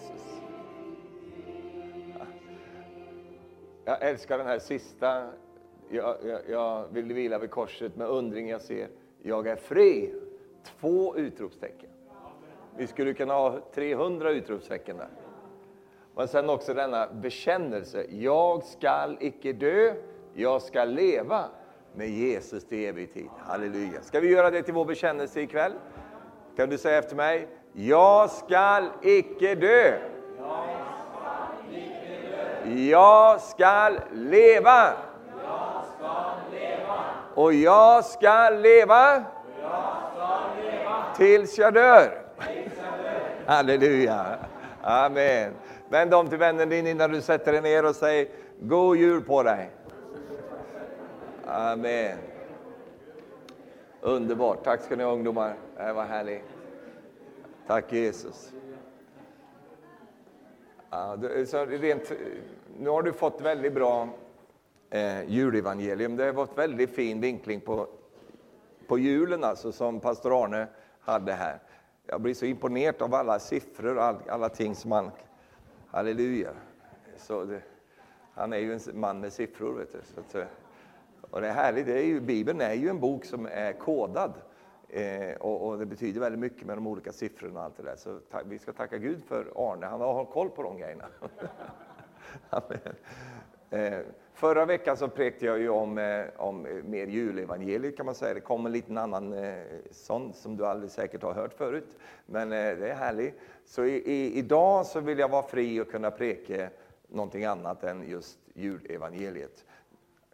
Jesus. Jag älskar den här sista. Jag, jag, jag vill vila vid korset med undring jag ser. Jag är fri. Två utropstecken. Vi skulle kunna ha 300 utropstecken där. Men sen också denna bekännelse. Jag skall icke dö, jag ska leva med Jesus till evig tid. Halleluja. Ska vi göra det till vår bekännelse ikväll? Kan du säga efter mig? Jag skall icke dö. Jag skall leva. Och jag skall leva tills jag dör. Halleluja. Amen. Vänd om till vännen din innan du sätter dig ner och säg God jul på dig. Amen. Underbart. Tack ska ni ha ungdomar. Det var härligt. Tack Jesus. Ja, så rent, nu har du fått väldigt bra eh, julevangelium. Det har varit väldigt fin vinkling på, på julen alltså, som pastor Arne hade här. Jag blir så imponerad av alla siffror och all, alla ting som han... Halleluja. Så det, han är ju en man med siffror. Vet du, så att, eh, och det är härligt, det är ju, Bibeln är ju en bok som är kodad. Eh, och, och, det betyder väldigt mycket med de olika siffrorna och allt det där. Så ta, vi ska tacka Gud för Arne, han har koll på de grejerna. eh, förra veckan så prekte jag ju om, eh, om mer julevangeliet kan man säga. Det kom en liten annan eh, sån som du aldrig säkert har hört förut. Men eh, det är härligt. Så i, i, idag så vill jag vara fri och kunna präka någonting annat än just julevangeliet.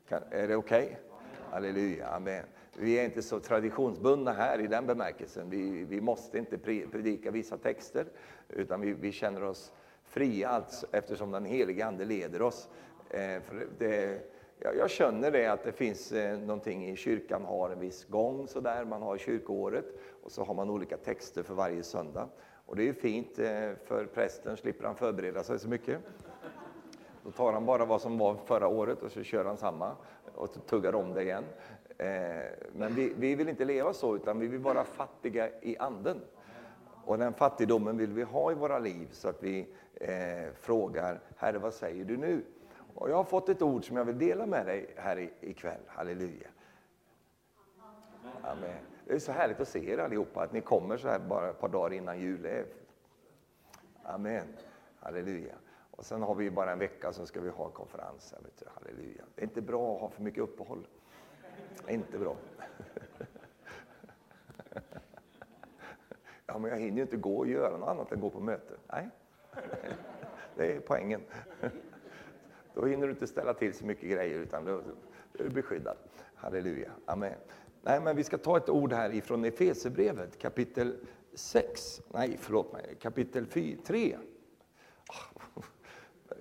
Kan, är det okej? Okay? Halleluja, amen. Vi är inte så traditionsbundna här i den bemärkelsen. Vi, vi måste inte predika vissa texter, utan vi, vi känner oss fria alltså, eftersom den helige Ande leder oss. Eh, för det, jag, jag känner det att det finns eh, någonting i kyrkan har en viss gång sådär. Man har kyrkoåret och så har man olika texter för varje söndag. Och det är ju fint, eh, för prästen slipper han förbereda sig så mycket. Då tar han bara vad som var förra året och så kör han samma och tuggar om det igen. Eh, men vi, vi, vill inte leva så, utan vi vill vara fattiga i anden. Och den fattigdomen vill vi ha i våra liv så att vi eh, frågar, Herre vad säger du nu? Och jag har fått ett ord som jag vill dela med dig här ikväll. Halleluja. Amen. Det är så härligt att se er allihopa, att ni kommer så här bara ett par dagar innan jul. Amen. Halleluja. Och sen har vi bara en vecka så ska vi ha konferens. Halleluja. Det är inte bra att ha för mycket uppehåll. Inte bra. Ja, men jag hinner ju inte gå och göra något annat än gå på möte. Nej, det är poängen. Då hinner du inte ställa till så mycket grejer, utan då är du beskyddad. Halleluja. Amen. Nej, men vi ska ta ett ord här ifrån Efesierbrevet kapitel 6. Nej, förlåt mig, kapitel 4, 3.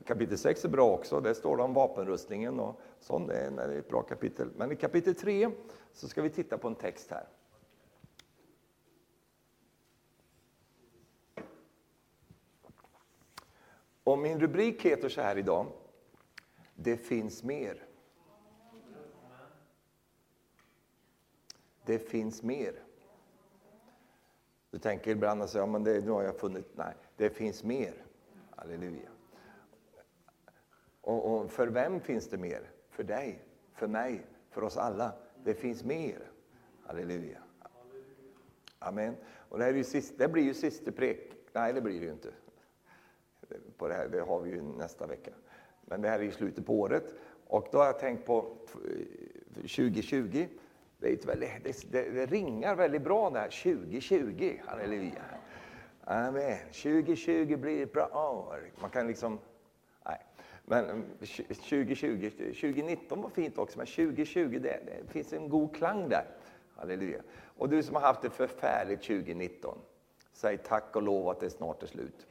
Kapitel 6 är bra också, där står det om vapenrustningen och sånt. Det är ett bra kapitel. Men i kapitel 3 så ska vi titta på en text här. Och min rubrik heter så här idag. Det finns mer. Det finns mer. Du tänker ibland att ja, men det, nu har jag funnit. Nej, det finns mer. Halleluja. Och, och, för vem finns det mer? För dig, för mig, för oss alla. Det finns mer. Halleluja. Amen. Och det, här är ju sist, det blir ju sista prek. Nej, det blir det ju inte. På det, här, det har vi ju nästa vecka. Men det här är ju slutet på året. Och då har jag tänkt på 2020. Det, är väldigt, det, det, det ringar väldigt bra där, 2020. Halleluja. Amen. 2020 blir ett bra år. Man kan liksom men eh, 2020, 2019 var fint också, men 2020, det, det finns en god klang där. Halleluja. Och du som har haft det förfärligt 2019, säg tack och lov att det snart är slut.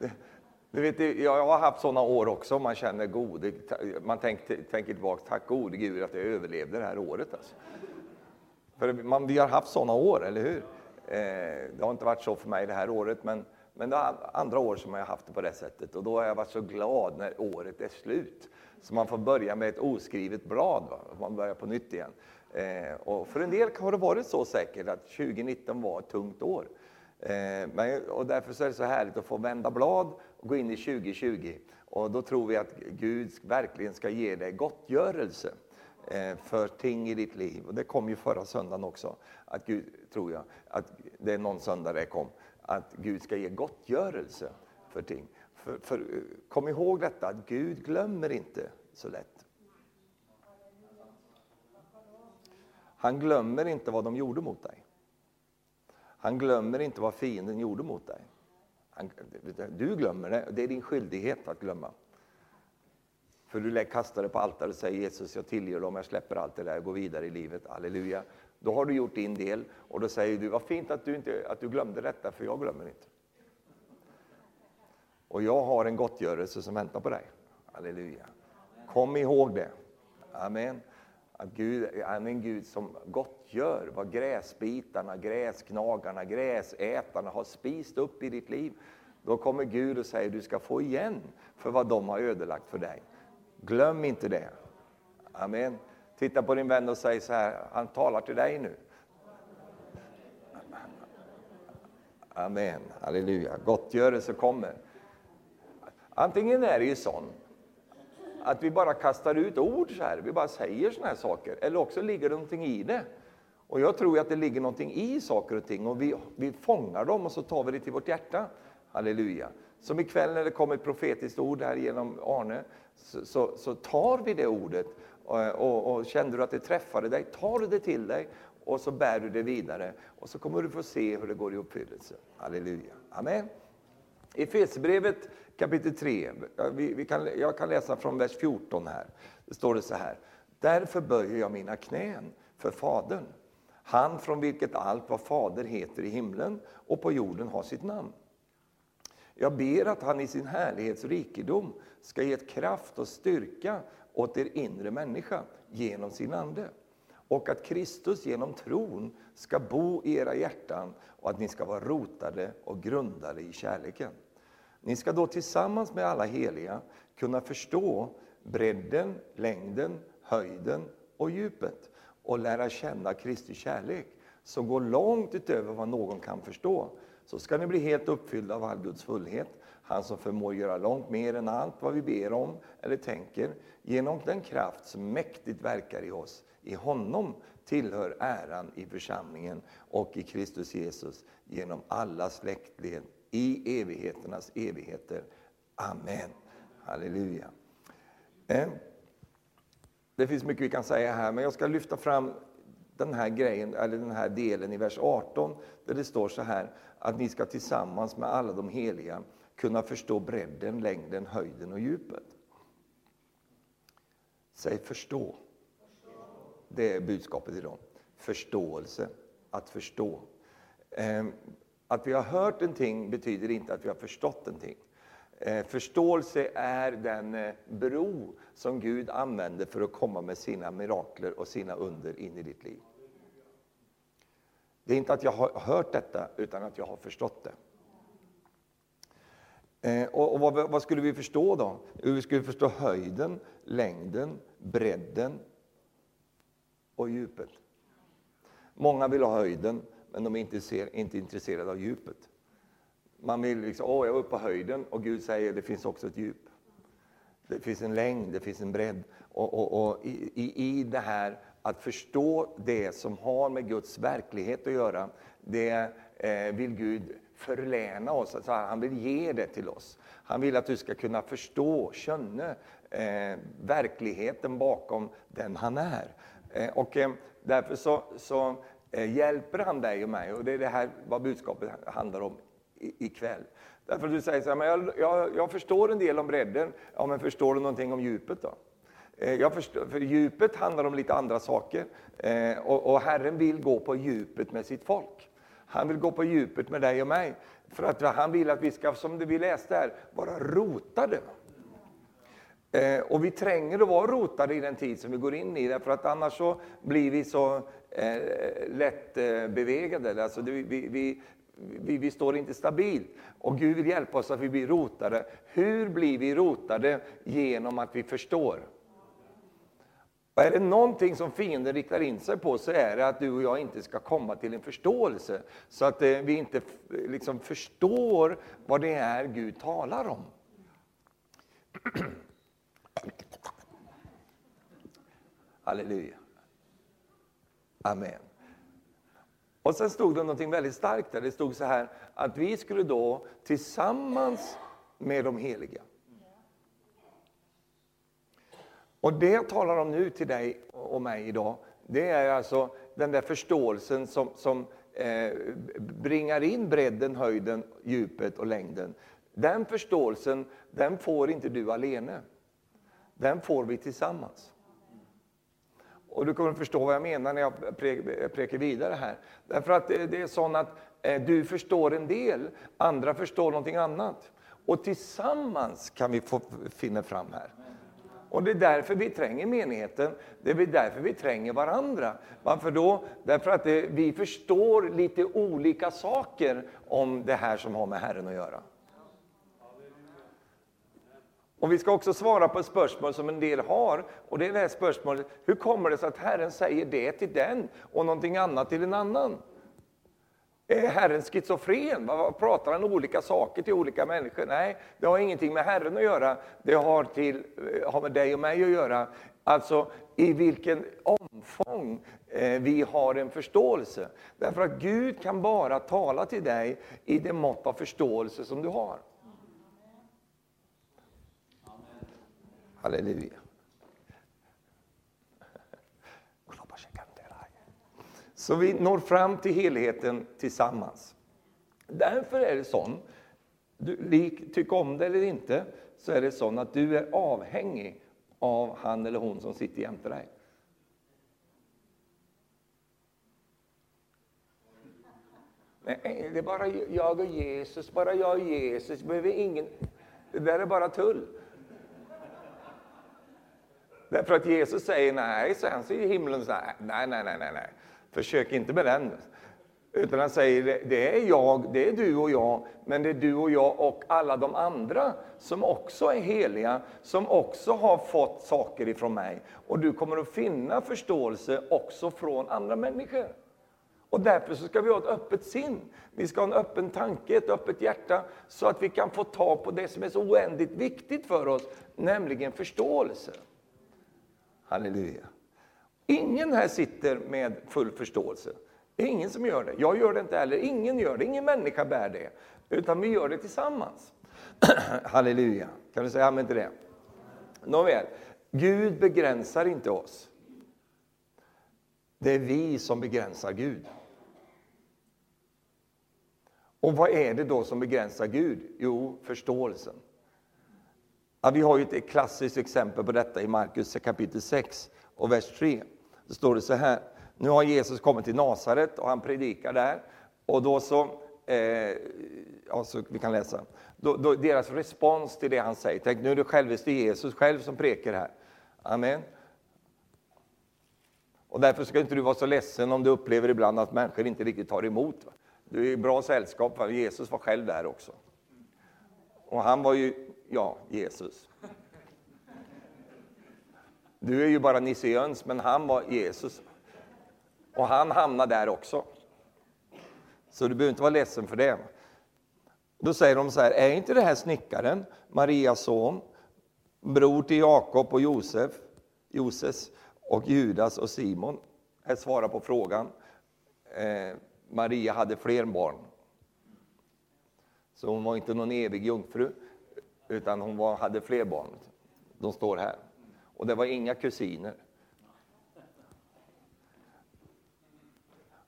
Du vet, jag har haft sådana år också, man känner god, man tänker, tänker tillbaka, tack gode Gud att jag överlevde det här året. Alltså. För man, vi har haft sådana år, eller hur? Eh, det har inte varit så för mig det här året, men men det andra år som jag har haft det på det sättet och då har jag varit så glad när året är slut. Så man får börja med ett oskrivet blad, va? man börjar på nytt igen. Eh, och för en del har det varit så säkert att 2019 var ett tungt år. Eh, men, och därför är det så härligt att få vända blad och gå in i 2020. Och då tror vi att Gud verkligen ska ge dig gottgörelse eh, för ting i ditt liv. Och det kom ju förra söndagen också, att Gud, tror jag, att det är någon söndag det kom, att Gud ska ge gottgörelse för ting. För, för, kom ihåg detta, att Gud glömmer inte så lätt. Han glömmer inte vad de gjorde mot dig. Han glömmer inte vad fienden gjorde mot dig. Han, du glömmer det, det är din skyldighet att glömma. För du kastar det på altaret och säger Jesus, jag tillger dem, jag släpper allt det där och går vidare i livet. Halleluja. Då har du gjort din del och då säger du, vad fint att du, inte, att du glömde detta, för jag glömmer inte. Och jag har en gottgörelse som väntar på dig. Halleluja. Kom ihåg det. Amen. Att Gud han är en Gud som gottgör vad gräsbitarna, gräsknagarna, gräsätarna har spist upp i ditt liv. Då kommer Gud och säger du ska få igen för vad de har ödelagt för dig. Glöm inte det. Amen. Titta på din vän och säg så här, han talar till dig nu. Amen, halleluja. Gottgörelse kommer. Antingen är det ju sån att vi bara kastar ut ord så här, vi bara säger såna här saker, eller också ligger det någonting i det. Och jag tror att det ligger någonting i saker och ting och vi, vi fångar dem och så tar vi det till vårt hjärta. Halleluja. Som ikväll när det kommer ett profetiskt ord här genom Arne, så, så, så tar vi det ordet och, och, och kände du att det träffade dig, tar du det till dig och så bär du det vidare och så kommer du få se hur det går i uppfyllelse. Halleluja. Amen. I Efesierbrevet kapitel 3, vi, vi kan, jag kan läsa från vers 14 här. Det står det så här. Därför böjer jag mina knän för Fadern, han från vilket allt vad Fader heter i himlen och på jorden har sitt namn. Jag ber att han i sin härlighets rikedom ska ge ett kraft och styrka åt er inre människa genom sin Ande och att Kristus genom tron ska bo i era hjärtan och att ni ska vara rotade och grundade i kärleken. Ni ska då tillsammans med alla heliga kunna förstå bredden, längden, höjden och djupet och lära känna Kristi kärlek som går långt utöver vad någon kan förstå. Så ska ni bli helt uppfyllda av all Guds fullhet, han som förmår göra långt mer än allt vad vi ber om eller tänker, genom den kraft som mäktigt verkar i oss. I honom tillhör äran i församlingen och i Kristus Jesus genom alla släktled i evigheternas evigheter. Amen. Halleluja. Eh, det finns mycket vi kan säga här, men jag ska lyfta fram den här grejen, eller den här delen i vers 18, där det står så här, att ni ska tillsammans med alla de heliga kunna förstå bredden, längden, höjden och djupet. Säg förstå. Det är budskapet idag. Förståelse, att förstå. Ehm, att vi har hört en ting betyder inte att vi har förstått en ting. Ehm, förståelse är den eh, bro som Gud använder för att komma med sina mirakler och sina under in i ditt liv. Det är inte att jag har hört detta, utan att jag har förstått det. Eh, och, vad, vad, skulle vi förstå då? Vi skulle förstå höjden, längden, bredden och djupet. Många vill ha höjden, men de är inte, ser, inte intresserade av djupet. Man vill liksom, åh, jag är uppe på höjden och Gud säger det finns också ett djup. Det finns en längd, det finns en bredd. Och, och, och i, i, i det här att förstå det som har med Guds verklighet att göra, det eh, vill Gud förläna oss. Alltså, han vill ge det till oss. Han vill att du ska kunna förstå, känna eh, verkligheten bakom den han är. Eh, och eh, därför så, så Eh, hjälper han dig och mig? Och det är det här vad budskapet handlar om ikväll. Därför att du säger så här, men jag, jag, jag, förstår en del om bredden. Ja, men förstår du någonting om djupet då? Eh, jag förstår, för djupet handlar om lite andra saker. Eh, och, och Herren vill gå på djupet med sitt folk. Han vill gå på djupet med dig och mig. För att han vill att vi ska, som vi läste här, vara rotade. Eh, och vi tränger att vara rotade i den tid som vi går in i, därför att annars så blir vi så eh, eh. Alltså vi, vi, vi, vi, står inte stabilt. Och Gud vill hjälpa oss att vi blir rotade. Hur blir vi rotade? Genom att vi förstår. Och är det någonting som fienden riktar in sig på så är det att du och jag inte ska komma till en förståelse. Så att eh, vi inte liksom förstår vad det är Gud talar om. Halleluja. Amen. Och sen stod det någonting väldigt starkt där. Det stod så här att vi skulle då tillsammans med de heliga. Och det jag talar om nu till dig och mig idag, det är alltså den där förståelsen som, som eh, bringar in bredden, höjden, djupet och längden. Den förståelsen, den får inte du alene. Den får vi tillsammans. Och du kommer att förstå vad jag menar när jag prekar vidare här. Därför att eh, det är så att eh, du förstår en del, andra förstår någonting annat. Och tillsammans kan vi få finna fram här. Och det är därför vi tränger menigheten, det är därför vi tränger varandra. Varför då? Därför att det, vi förstår lite olika saker om det här som har med Herren att göra. Och vi ska också svara på ett spörsmål som en del har. Och det är det här spörsmålet, hur kommer det sig att Herren säger det till den och någonting annat till en annan? Är Herren schizofren? Vad pratar han olika saker till olika människor? Nej, det har ingenting med Herren att göra. Det har, till, eh, har med dig och mig att göra. Alltså i vilken omfång eh, vi har en förståelse. Därför att Gud kan bara tala till dig i det mått av förståelse som du har. Halleluja. Så vi når fram till helheten tillsammans. Därför är det så, du, tyck om det eller inte, så är det så att du är avhängig av han eller hon som sitter jämte dig. Nej, det är bara jag och Jesus, bara jag och Jesus, behöver ingen... Det där är bara tull. Därför att Jesus säger nej, så han säger himlen så här, nej, nej, nej, nej, nej. Försök inte med den. Utan han säger, det är jag, det är du och jag, men det är du och jag och alla de andra som också är heliga, som också har fått saker ifrån mig. Och du kommer att finna förståelse också från andra människor. Och därför så ska vi ha ett öppet sinn. Vi ska ha en öppen tanke, ett öppet hjärta, så att vi kan få tag på det som är så oändligt viktigt för oss, nämligen förståelse. Halleluja. Ingen här sitter med full förståelse. Det är ingen som gör det. Jag gör det inte heller. Ingen gör det. Ingen människa bär det. Utan vi gör det tillsammans. Halleluja. Kan du säga amen till det? Nåväl, Gud begränsar inte oss. Det är vi som begränsar Gud. Och vad är det då som begränsar Gud? Jo, förståelsen. Ja, vi har ju ett klassiskt exempel på detta i Markus kapitel 6 och vers 3. Då står det så här. Nu har Jesus kommit till Nasaret och han predikar där. Och då så, eh, alltså, vi kan läsa. Då, då, deras respons till det han säger. Tänk nu är det självaste Jesus själv som prekar här. Amen. Och därför ska inte du vara så ledsen om du upplever ibland att människor inte riktigt tar emot. Du är i bra sällskap, va? Jesus var själv där också. Och han var ju, ja, Jesus. Du är ju bara Nisse Jöns, men han var Jesus. Och han hamnade där också. Så du behöver inte vara ledsen för det. Då säger de så här, är inte det här snickaren, Marias son, bror till Jakob och Josef, Joses och Judas och Simon? Här svarar på frågan. Eh, Maria hade fler barn. Så hon var inte någon evig jungfru, utan hon var, hade fler barn. De står här. Och det var inga kusiner.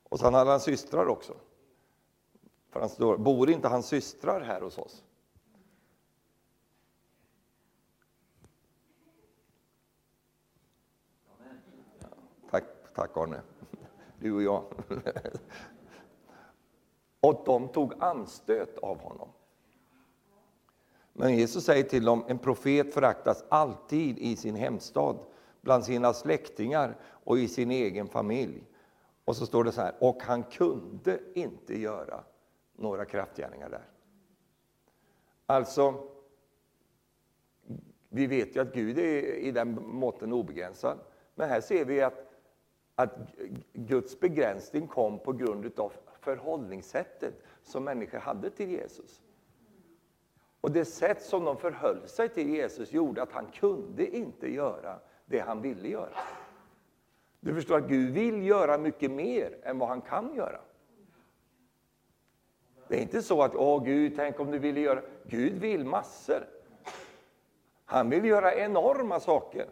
Och sen hade han systrar också. För han står, bor inte hans systrar här hos oss? tack, tack Arne. Du och jag. och de tog anstöt av honom. Men Jesus säger till dem, en profet föraktas alltid i sin hemstad, bland sina släktingar och i sin egen familj. Och så står det så här, och han kunde inte göra några kraftgärningar där. Alltså, vi vet ju att Gud är i den måtten obegränsad. Men här ser vi att, att Guds begränsning kom på grund av förhållningssättet som människor hade till Jesus. Och det sätt som de förhöll sig till Jesus gjorde att han kunde inte göra det han ville göra. Du förstår att Gud vill göra mycket mer än vad han kan göra. Det är inte så att, åh Gud, tänk om du ville göra... Gud vill massor. Han vill göra enorma saker.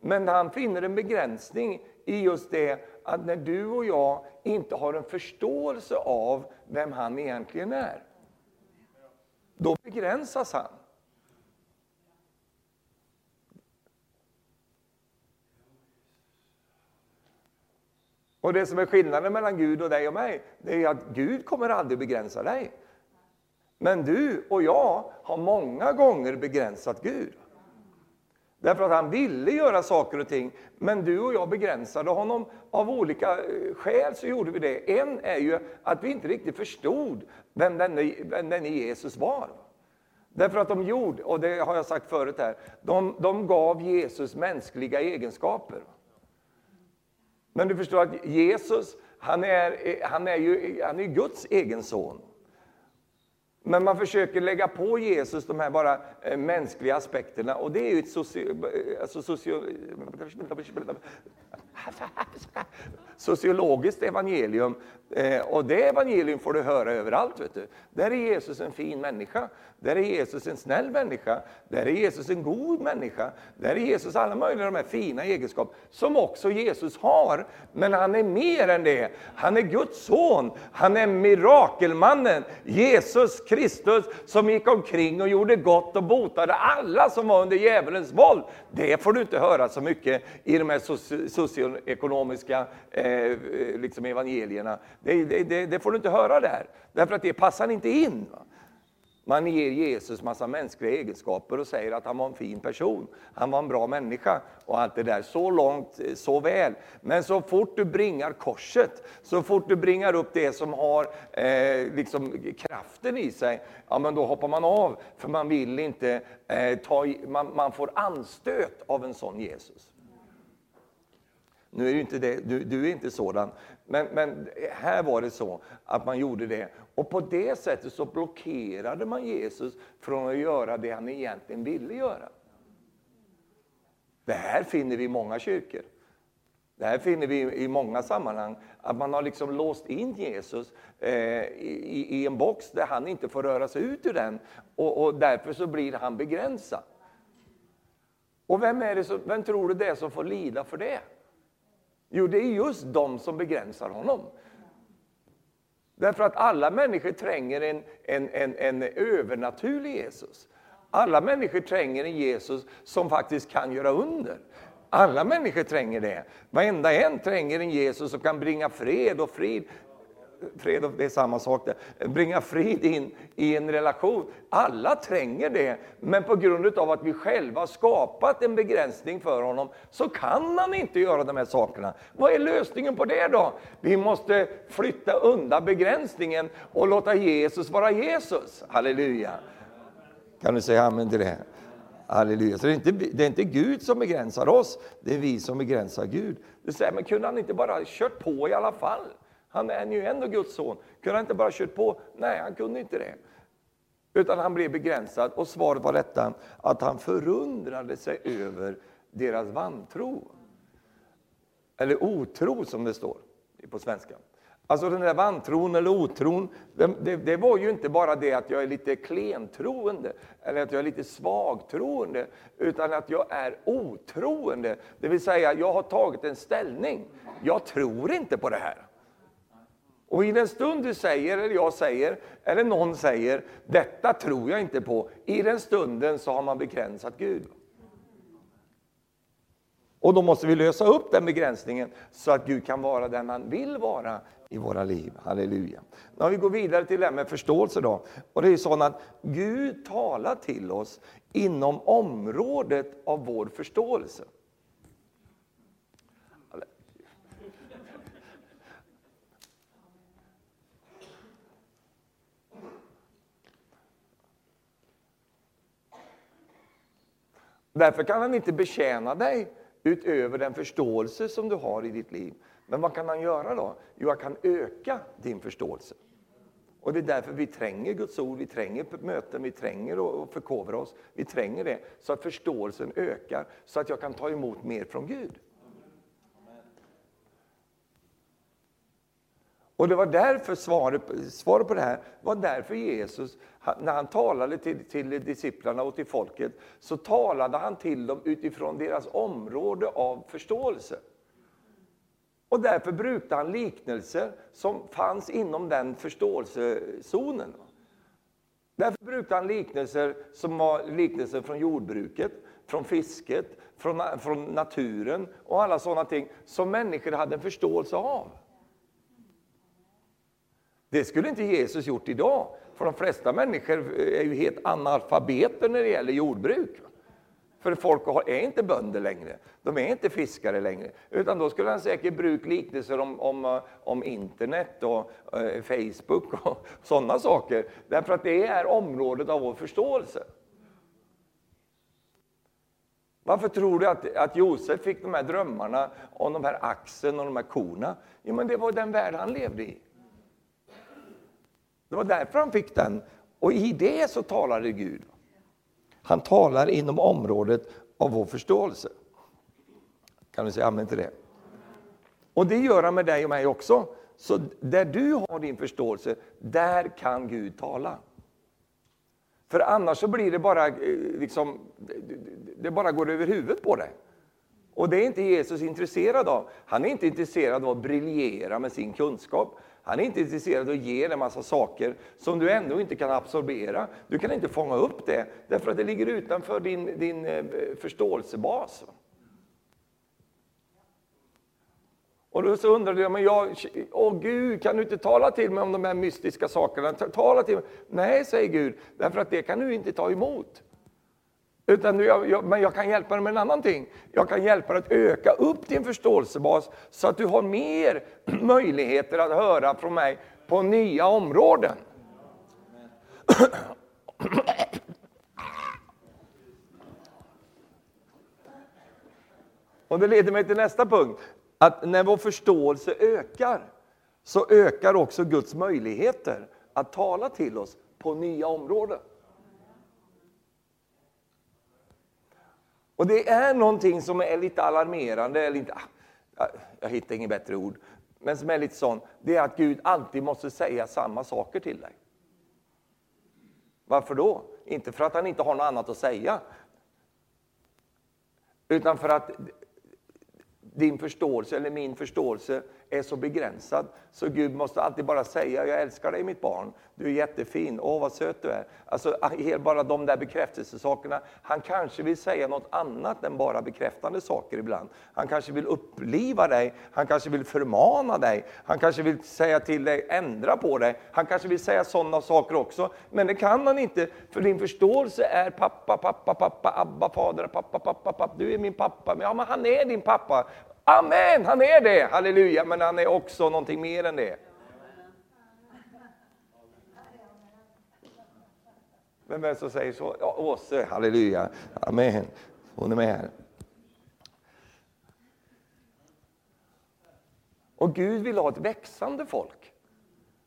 Men han finner en begränsning i just det att när du och jag inte har en förståelse av vem han egentligen är, då begränsas han. Och det som är skillnaden mellan Gud och dig och mig, det är att Gud kommer aldrig begränsa dig. Men du och jag har många gånger begränsat Gud. Därför att han ville göra saker och ting, men du och jag begränsade honom av olika eh, skäl. så gjorde vi det. En är ju att vi inte riktigt förstod vem denne, vem denne Jesus var. Därför att de gjorde, och det har jag sagt förut här, de, de gav Jesus mänskliga egenskaper. Men du förstår att Jesus, han är, eh, han är ju han är Guds egen son. Men man försöker lägga på Jesus de här bara eh, mänskliga aspekterna och det är ju ett socio, alltså socio, sociologiskt evangelium. Eh, och det evangelium får du höra överallt. Vet du. Där är Jesus en fin människa. Där är Jesus en snäll människa. Där är Jesus en god människa. Där är Jesus alla möjliga de här fina egenskaper som också Jesus har. Men han är mer än det. Han är Guds son. Han är mirakelmannen. Jesus Kristus som gick omkring och gjorde gott och botade alla som var under djävulens våld. Det får du inte höra så mycket i de här socioekonomiska eh, liksom evangelierna. Det, det, det, får du inte höra där, därför att det passar inte in. Va? Man ger Jesus massa mänskliga egenskaper och säger att han var en fin person, han var en bra människa och allt det där. Så långt, eh, så väl. Men så fort du bringar korset, så fort du bringar upp det som har eh, liksom kraften i sig, ja men då hoppar man av. För man vill inte eh, ta, man, man får anstöt av en sån Jesus. Nu är inte det, du, du, är inte sådan, men, men här var det så att man gjorde det. Och på det sättet så blockerade man Jesus från att göra det han egentligen ville göra. Det här finner vi i många kyrkor. Det här finner vi i många sammanhang, att man har liksom låst in Jesus eh, i, i, en box där han inte får röra sig ut ur den och, och därför så blir han begränsad. Och vem, är det som, vem tror du det är som får lida för det? Jo, det är just de som begränsar honom. Därför att alla människor tränger en, en, en, en övernaturlig Jesus. Alla människor tränger en Jesus som faktiskt kan göra under. Alla människor tränger det. Varenda en tränger en Jesus som kan bringa fred och frid fred och det är samma sak där. Bringa frid in i en relation. Alla tränger det, men på grund av att vi själva skapat en begränsning för honom så kan han inte göra de här sakerna. Vad är lösningen på det då? Vi måste flytta undan begränsningen och låta Jesus vara Jesus. Halleluja! Kan du säga amen till det? Halleluja. Så det är, inte, det är inte Gud som begränsar oss, det är vi som begränsar Gud. Du säger, men kunde han inte bara kört på i alla fall? Han är ju ändå Guds son. Kunde han inte bara kört på? Nej, han kunde inte det. Utan han blev begränsad och svaret var detta att han förundrade sig över deras vantro. Eller otro som det står på svenska. Alltså den där vantron eller otron, det, det, det, var ju inte bara det att jag är lite klentroende eller att jag är lite svagtroende, utan att jag är otroende. Det vill säga, jag har tagit en ställning. Jag tror inte på det här. Och i den stund du säger, eller jag säger, eller någon säger, detta tror jag inte på, i den stunden så har man begränsat Gud. Och då måste vi lösa upp den begränsningen så att Gud kan vara den han vill vara i våra liv. Halleluja. När vi går vidare till det här med förståelse då. Och det är så att Gud talar till oss inom området av vår förståelse. Därför kan han inte betjäna dig utöver den förståelse som du har i ditt liv. Men vad kan han göra då? Jo, han kan öka din förståelse. Och det är därför vi tränger Guds ord, vi tränger möten, vi tränger att förkovra oss. Vi tränger det så att förståelsen ökar, så att jag kan ta emot mer från Gud. Och det var därför svaret, svaret på det här var därför Jesus, när han talade till, till disciplarna och till folket, så talade han till dem utifrån deras område av förståelse. Och därför brukade han liknelser som fanns inom den förståelsezonen. Därför brukade han liknelser som var liknelser från jordbruket, från fisket, från, från naturen och alla sådana ting som människor hade en förståelse av. Det skulle inte Jesus gjort idag, för de flesta människor eh, är ju helt analfabeter när det gäller jordbruk. För folk är inte bönder längre, de är inte fiskare längre. Utan då skulle han säkert bruka liknelser om, om, eh, om internet och eh, Facebook och sådana saker. Därför att det är området av vår förståelse. Varför tror du att, att Josef fick de här drömmarna om de här axen och de här korna? Jo, men det var den värld han levde i. Det var därför han fick den. Och i det så talade Gud. Han talar inom området av vår förståelse. Kan du säga amen till det? Och det gör han med dig och mig också. Så där du har din förståelse, där kan Gud tala. För annars så blir det bara, eh, liksom, det bara går över huvudet på dig. Och det är inte Jesus intresserad av. Han är inte intresserad av att briljera med sin kunskap. Han är inte intresserad av att ge dig en massa saker som du ändå inte kan absorbera. Du kan inte fånga upp det, därför att det ligger utanför din, din eh, förståelsebas. Och då så undrar du, men jag, åh Gud, kan du inte tala till mig om de här mystiska sakerna? Tala till mig. Nej, säger Gud, därför att det kan du inte ta emot. Utan jag, jag, men jag kan hjälpa dig med en annan ting. Jag kan hjälpa dig att öka upp din förståelsebas så att du har mer möjligheter att höra från mig på nya områden. Och Det leder mig till nästa punkt. Att när vår förståelse ökar, så ökar också Guds möjligheter att tala till oss på nya områden. Och det är någonting som är lite alarmerande, eller inte, ah, jag hittar inget bättre ord, men som är lite sån, det är att Gud alltid måste säga samma saker till dig. Varför då? Inte för att han inte har något annat att säga, utan för att din förståelse eller min förståelse är så begränsad. Så Gud måste alltid bara säga, jag älskar dig mitt barn, du är jättefin, åh vad söt du är. Alltså bara de där bekräftelsesakerna. Han kanske vill säga något annat än bara bekräftande saker ibland. Han kanske vill uppliva dig, han kanske vill förmana dig, han kanske vill säga till dig, ändra på dig. Han kanske vill säga sådana saker också. Men det kan han inte, för din förståelse är pappa, pappa, pappa, Abba, fader, pappa, pappa, pappa. Du är min pappa. Men, ja, men han är din pappa. Amen, han är det, halleluja, men han är också någonting mer än det. Vem är det som säger så? Ja, Åse, halleluja, amen. Hon är med här. Och Gud vill ha ett växande folk.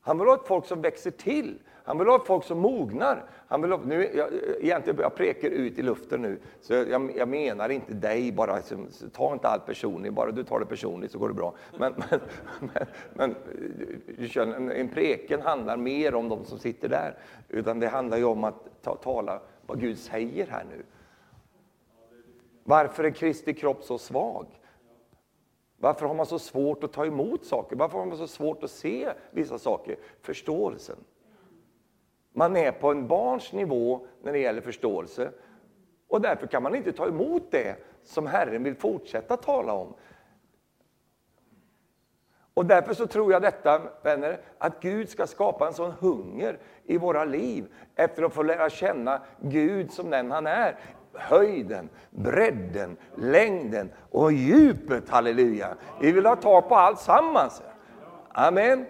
Han vill ha ett folk som växer till. Han vill ha ett folk som mognar. Han vill nu, jag, egentligen, jag prekar ut i luften nu, så jag, jag menar inte dig bara. ta inte allt personligt, bara du tar det personligt så går det bra. Men, men, men, men en, en preken handlar mer om de som sitter där, utan det handlar ju om att ta, tala vad Gud säger här nu. Varför är Kristi kropp så svag? Varför har man så svårt att ta emot saker? Varför har man så svårt att se vissa saker? Förståelsen. Man är på en barns nivå när det gäller förståelse. Och därför kan man inte ta emot det som Herren vill fortsätta tala om. Och därför så tror jag detta, vänner, att Gud ska skapa en sån hunger i våra liv efter att få lära känna Gud som den han är. Höjden, bredden, längden och djupet, halleluja. Vi vill ha tag på allt sammans. Amen.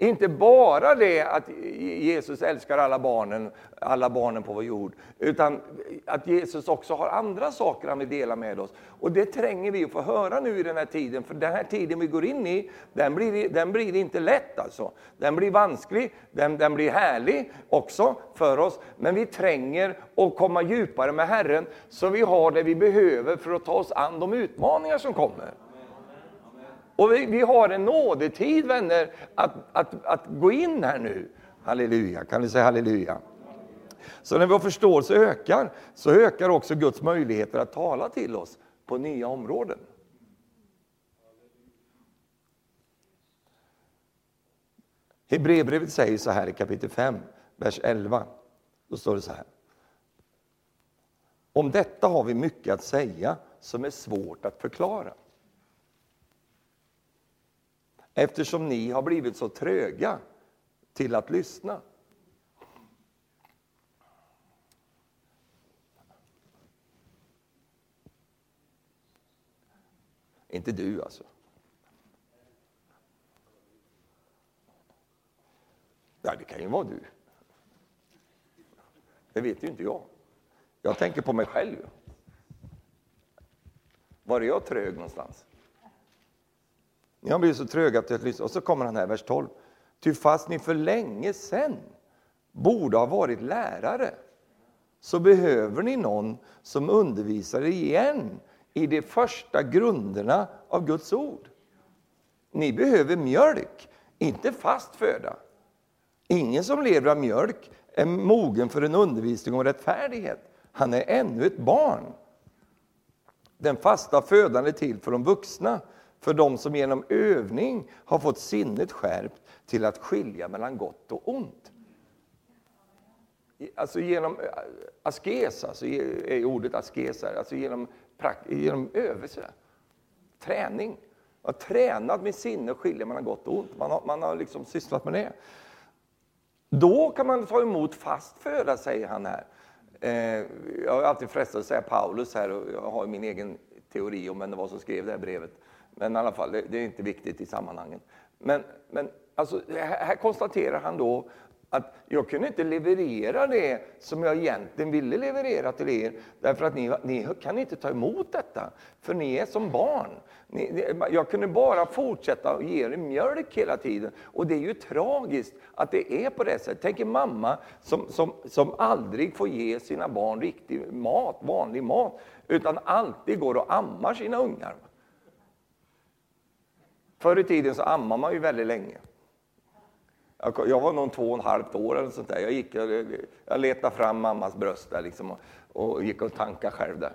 Inte bara det att Jesus älskar alla barnen, alla barnen på vår jord, utan att Jesus också har andra saker han vill dela med oss. Och det tränger vi att få höra nu i den här tiden, för den här tiden vi går in i, den blir, den blir inte lätt alltså. Den blir vansklig, den, den blir härlig också för oss, men vi tränger att komma djupare med Herren, så vi har det vi behöver för att ta oss an de utmaningar som kommer. Och vi, vi, har en nådetid vänner att, att, att gå in här nu. Halleluja, kan ni säga halleluja? Så när vår förståelse ökar, så ökar också Guds möjligheter att tala till oss på nya områden. Hebreerbrevet säger så här i kapitel 5, vers 11. Då står det så här. Om detta har vi mycket att säga som är svårt att förklara eftersom ni har blivit så tröga till att lyssna. Inte du alltså. Ja, det kan ju vara du. Det vet ju inte jag. Jag tänker på mig själv. Var är jag trög någonstans? Ni har blivit så tröga till att lyssna. Och så kommer han här, vers 12. Ty fast ni för länge sen borde ha varit lärare, så behöver ni någon som undervisar igen i de första grunderna av Guds ord. Ni behöver mjölk, inte fast föda. Ingen som lever av mjölk är mogen för en undervisning om rättfärdighet. Han är ännu ett barn. Den fasta födan är till för de vuxna för de som genom övning har fått sinnet skärpt till att skilja mellan gott och ont. Alltså genom eh, askes, alltså är ordet askes här, alltså genom, genom övelse, träning. Jag har tränat med sinne att skilja mellan gott och ont. Man har, man har liksom sysslat med det. Då kan man ta emot fast föda, säger han här. Eh, jag har alltid frestat att säga Paulus här, och jag har min egen teori om vem det var som skrev det här brevet. Men i alla fall, det, det är inte viktigt i sammanhanget. Men, men alltså, här konstaterar han då att jag kunde inte leverera det som jag egentligen ville leverera till er, därför att ni, ni kan inte ta emot detta, för ni är som barn. Ni, jag kunde bara fortsätta att ge er mjölk hela tiden. Och det är ju tragiskt att det är på det sättet. Tänk en mamma som, som, som aldrig får ge sina barn riktig mat, vanlig mat, utan alltid går och ammar sina ungar. Förr i tiden så ammade man ju väldigt länge. Jag var nog två och ett halvt år eller sånt där. Jag, gick, jag, jag letade fram mammas bröst där liksom och, och gick och tankade själv där.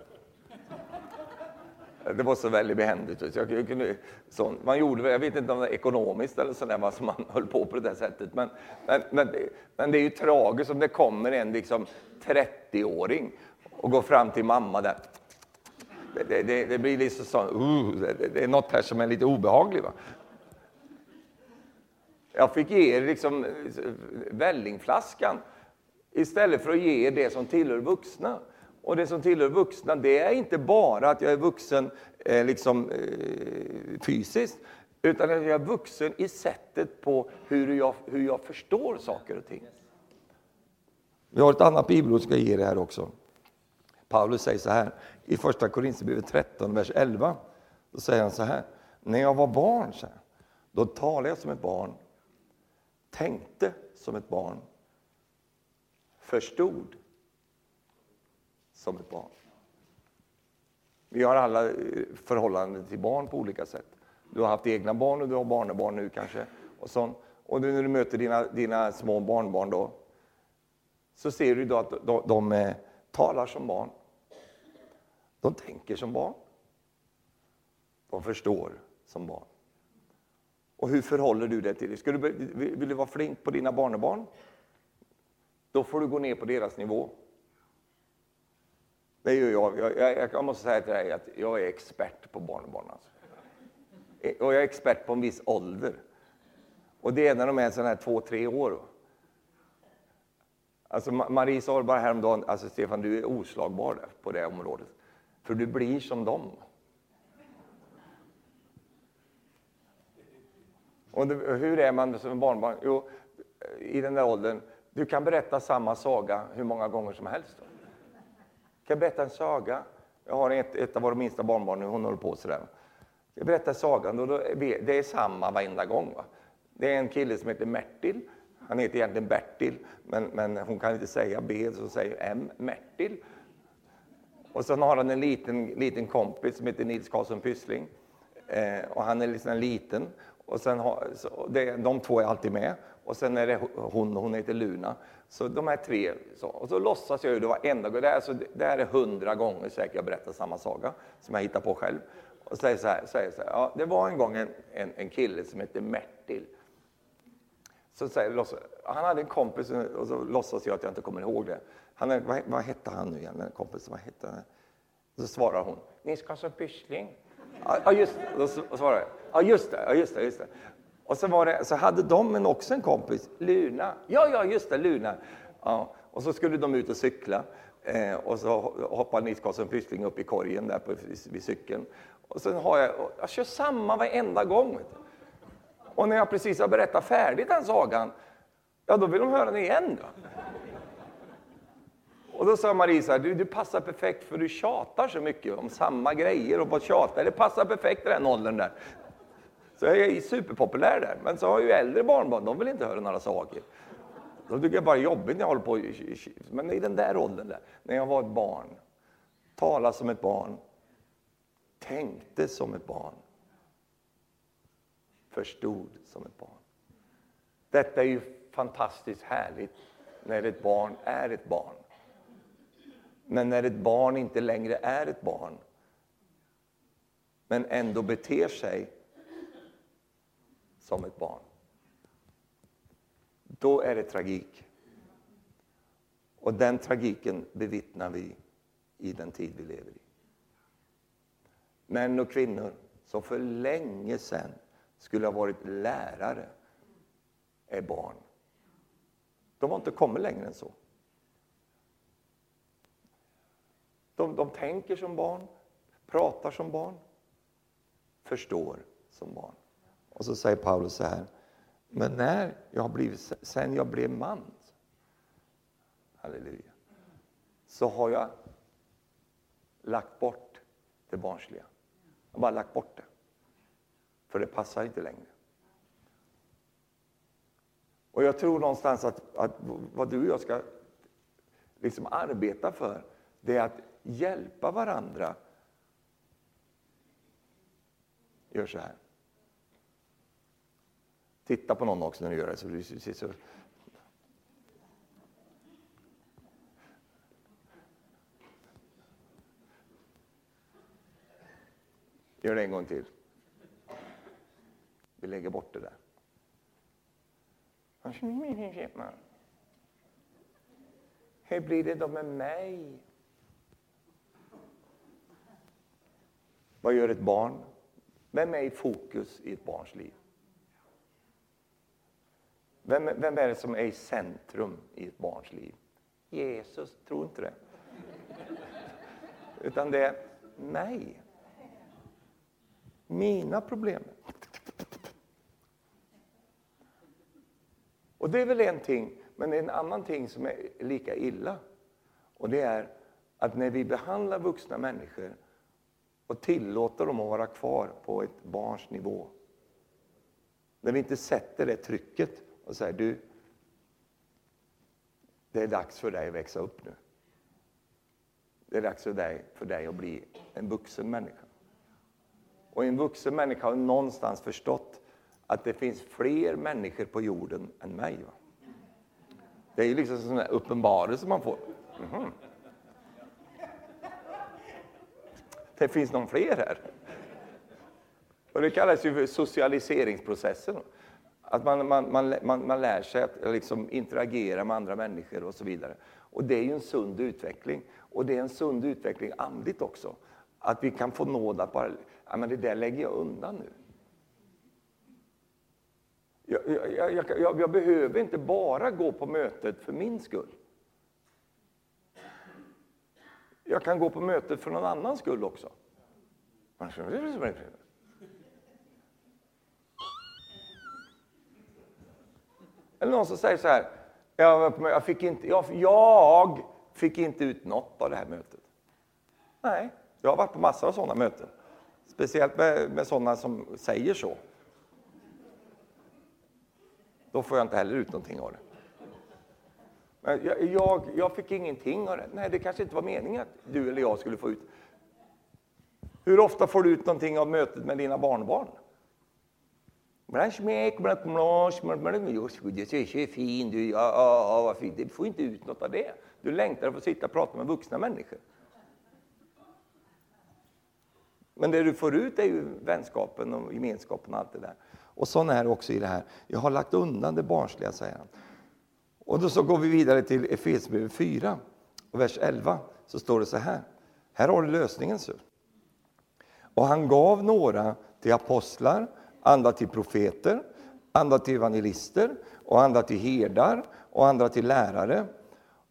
Det var så väldigt behändigt. Jag, jag kunde, så, man gjorde, jag vet inte om det var ekonomiskt eller sådär, vad som man höll på på det där sättet. Men, men, men, det, men det är ju tragiskt om det kommer en liksom 30-åring och går fram till mamma där det, det, det blir liksom så, uh, det, det, är något här som är lite obehagligt. Va? Jag fick ge er liksom eh, vällingflaskan istället för att ge er det som tillhör vuxna. Och det som tillhör vuxna, det är inte bara att jag är vuxen eh, liksom, eh, fysiskt, utan att jag är vuxen i sättet på hur jag, hur jag förstår saker och ting. Vi har ett annat bibelord som ska ge er här också. Paulus säger så här i första Korinthierbrevet 13, vers 11. Då säger han så här. När jag var barn, så här, då talade jag som ett barn, tänkte som ett barn, förstod som ett barn. Vi har alla eh, förhållanden till barn på olika sätt. Du har haft egna barn och du har barnbarn nu kanske. Och, sånt. och när du möter dina, dina små barnbarn då, så ser du då att de, de, de eh, talar som barn. De tänker som barn. De förstår som barn. Och hur förhåller du dig till det? Ska du, vill du vara flink på dina barnbarn? Då får du gå ner på deras nivå. Det gör jag. Jag, jag, jag måste säga till dig att jag är expert på barnbarn. Alltså. Och jag är expert på en viss ålder. Och det är när de är sådana här två, tre år. Alltså Marie sa bara häromdagen, alltså Stefan du är oslagbar på det området. För du blir som dem. Och hur är man som barnbarn? Jo, i den där åldern, du kan berätta samma saga hur många gånger som helst. Då. Kan jag berätta en saga? Jag har ett, ett av våra minsta barnbarn nu, hon håller på sådär. Jag berättar sagan och då, det är samma varenda gång. Va? Det är en kille som heter Mertil. Han heter egentligen Bertil, men, men hon kan inte säga B, så säger M. Mertil. Och sen har han en liten, liten kompis som heter Nils Karlsson Pyssling. Eh, och han är liksom liten. Och sen har, så det, de två är alltid med. Och sen är det hon, hon heter Luna. Så de här tre. Så, och så låtsas jag ju det varenda gång. Det är, alltså, det är hundra gånger säkert jag berättar samma saga som jag hittar på själv. Och säger så här, säger så här ja, det var en gång en, en, en kille som hette Mertil. Så säger, han hade en kompis och så låtsas jag att jag inte kommer ihåg det. Han är, vad, vad hette han nu igen, den kompisen? Vad hette han? Så svarar hon, Nils Karlsson Pyssling. Ja, just. Då svarar jag, ja just det, ja, just det, just det. Och så, var det, så hade de en, också en kompis, Luna. Ja, ja, just det, Luna. Ja, och så skulle de ut och cykla. Eh, och så hoppade Nils Karlsson Pyssling upp i korgen där på, vid cykeln. Och sen har jag, jag kör samma varenda gång. Och när jag precis har berättat färdigt den sagan, ja då vill de höra den igen. Då. Och då sa Marie så här, du, du passar perfekt för du tjatar så mycket om samma grejer och bara tjatar. Det passar perfekt i den åldern där. Så jag är superpopulär där. Men så har jag ju äldre barnbarn, de vill inte höra några saker. De tycker jag bara är jobbigt när jag håller på. Men i den där åldern, där, när jag var ett barn, Talade som ett barn, tänkte som ett barn, förstod som ett barn. Detta är ju fantastiskt härligt när ett barn är ett barn. Men när ett barn inte längre är ett barn, men ändå beter sig som ett barn. Då är det tragik. Och den tragiken bevittnar vi i den tid vi lever i. Män och kvinnor som för länge sedan skulle ha varit lärare är barn. De har inte kommit längre än så. De, de tänker som barn, pratar som barn, förstår som barn. Och så säger Paulus så här, men när jag blivit, sen jag blev man, halleluja, så har jag lagt bort det barnsliga. Jag har bara lagt bort det. För det passar inte längre. Och jag tror någonstans att, att vad du och jag ska liksom arbeta för, det är att hjälpa varandra. Gör så här. Titta på någon också när du gör det. Så du så. Gör det en gång till. Vi lägger bort det där. Hur blir det då med mig? Vad gör ett barn? Vem är i fokus i ett barns liv? Vem, vem är det som är i centrum i ett barns liv? Jesus, tror inte det. Utan det är mig. Mina problem. Och det är väl en ting, men det är en annan ting som är lika illa. Och det är att när vi behandlar vuxna människor och tillåter dem att vara kvar på ett barns nivå. När vi inte sätter det trycket och säger du, det är dags för dig att växa upp nu. Det är dags för dig, för dig att bli en vuxen människa. Och en vuxen människa har någonstans förstått att det finns fler människor på jorden än mig. Va? Det är ju liksom en uppenbarelse man får. Mm -hmm. Det finns någon fler här. Och det kallas ju för socialiseringsprocessen. Att man, man, man, man, man lär sig att liksom interagera med andra människor och så vidare. Och det är ju en sund utveckling. Och det är en sund utveckling andligt också. Att vi kan få nåd att bara, ja men det där lägger jag undan nu. Jag, jag, jag, jag, jag behöver inte bara gå på mötet för min skull. Jag kan gå på mötet för någon annans skull också. Eller någon som säger så här, jag, jag, fick inte, jag, jag fick inte ut något av det här mötet. Nej, jag har varit på massor av sådana möten. Speciellt med, med sådana som säger så. Då får jag inte heller ut någonting av det. Men jag, jag, jag fick ingenting av det. Nej, det kanske inte var meningen att du eller jag skulle få ut. Hur ofta får du ut någonting av mötet med dina barnbarn? fin du, ja, ja, vad fint. Du får inte ut något av det. Du längtar efter att få sitta och prata med vuxna människor. Men det du får ut är ju vänskapen och gemenskapen och allt det där. Och så är det också i det här. Jag har lagt undan det barnsliga, säger han. Och då så går vi vidare till Efesierbrevet 4, och vers 11. Så står det så här. Här har du lösningen. Så. Och han gav några till apostlar, andra till profeter, andra till evangelister och andra till herdar och andra till lärare.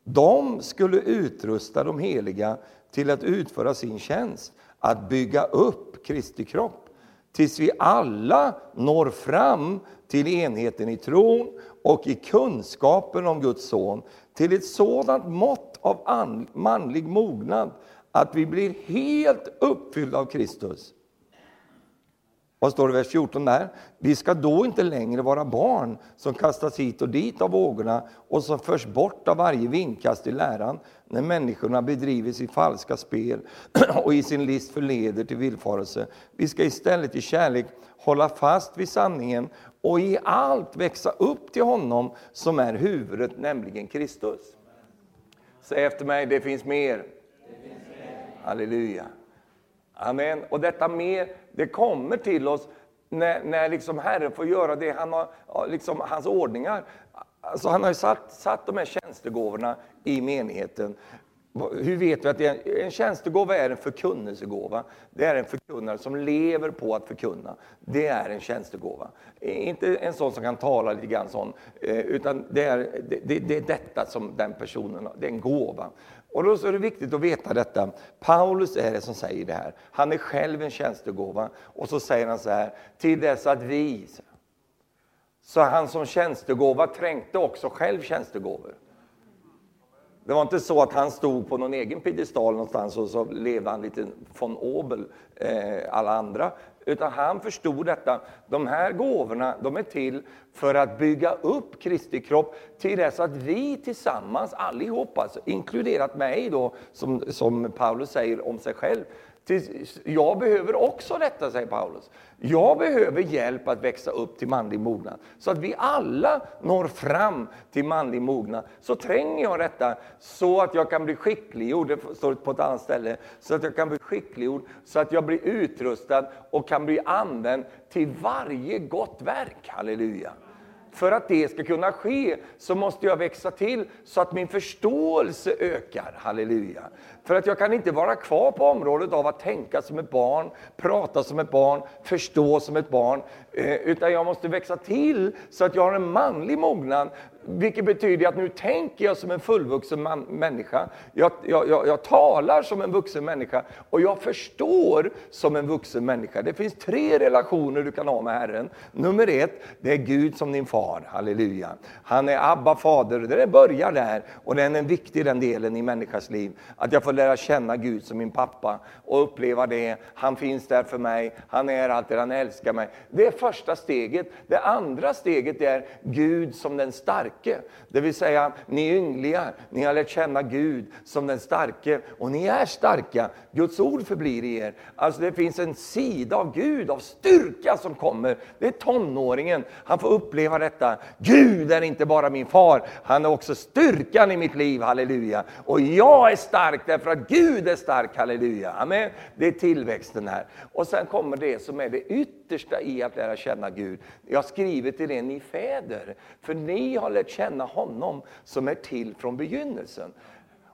De skulle utrusta de heliga till att utföra sin tjänst, att bygga upp Kristi kropp, tills vi alla når fram till enheten i tron och i kunskapen om Guds son, till ett sådant mått av manlig mognad att vi blir helt uppfyllda av Kristus. Vad står det i vers 14 där? Vi ska då inte längre vara barn som kastas hit och dit av vågorna och som förs bort av varje vindkast i läran när människorna bedriver sitt falska spel och i sin list förleder till villfarelse. Vi ska istället i kärlek hålla fast vid sanningen och i allt växa upp till honom som är huvudet, nämligen Kristus. Säg efter mig, det finns mer. Det finns mer. Halleluja. Amen. Och detta mer, det kommer till oss när, när liksom Herren får göra det han har, liksom hans ordningar. Alltså han har satt, satt de här tjänstegåvorna i menigheten. Hur vet vi att det är en, en tjänstegåva är en förkunnelsegåva? Det är en förkunnare som lever på att förkunna. Det är en tjänstegåva. Inte en sån som kan tala lite grann sån, eh, utan det är, det, det är detta som den personen har. Det är en gåva. Och då är det viktigt att veta detta. Paulus är det som säger det här. Han är själv en tjänstegåva. Och så säger han så här, till dess att vi... Så han som tjänstegåva trängte också själv tjänstegåvor. Det var inte så att han stod på någon egen piedestal någonstans och så levde han lite von Obel, eh, alla andra. Utan han förstod detta. De här gåvorna de är till för att bygga upp Kristi kropp till dess att vi tillsammans, allihopa, alltså, inkluderat mig då, som, som Paulus säger om sig själv, jag behöver också detta, säger Paulus. Jag behöver hjälp att växa upp till manlig mognad. Så att vi alla når fram till manlig mognad. Så tränger jag detta så att jag kan bli skickliggjord, det står på ett annat ställe, så att jag kan bli skickliggjord, så att jag blir utrustad och kan bli använd till varje gott verk. Halleluja. För att det ska kunna ske så måste jag växa till så att min förståelse ökar. Halleluja. För att jag kan inte vara kvar på området av att tänka som ett barn, prata som ett barn, förstå som ett barn. Eh, utan jag måste växa till så att jag har en manlig mognad vilket betyder att nu tänker jag som en fullvuxen man, människa. Jag, jag, jag, jag, talar som en vuxen människa och jag förstår som en vuxen människa. Det finns tre relationer du kan ha med Herren. Nummer ett, det är Gud som din far. Halleluja. Han är Abba fader. Det börjar där och den är viktig den delen i människans liv. Att jag får lära känna Gud som min pappa och uppleva det. Han finns där för mig. Han är alltid, han älskar mig. Det är första steget. Det andra steget är Gud som den starka starke. Det vill säga, ni är yngliga, ni har lärt känna Gud som den starke och ni är starka. Guds ord förblir i er. Alltså det finns en sida av Gud, av styrka som kommer. Det är tonåringen, han får uppleva detta. Gud är inte bara min far, han är också styrkan i mitt liv, halleluja. Och jag är stark därför att Gud är stark, halleluja. Amen. Det är tillväxten här. Och sen kommer det som är det yttre yttersta i att lära känna Gud. Jag skriver till er, ni fäder, för ni har lärt känna honom som är till från begynnelsen.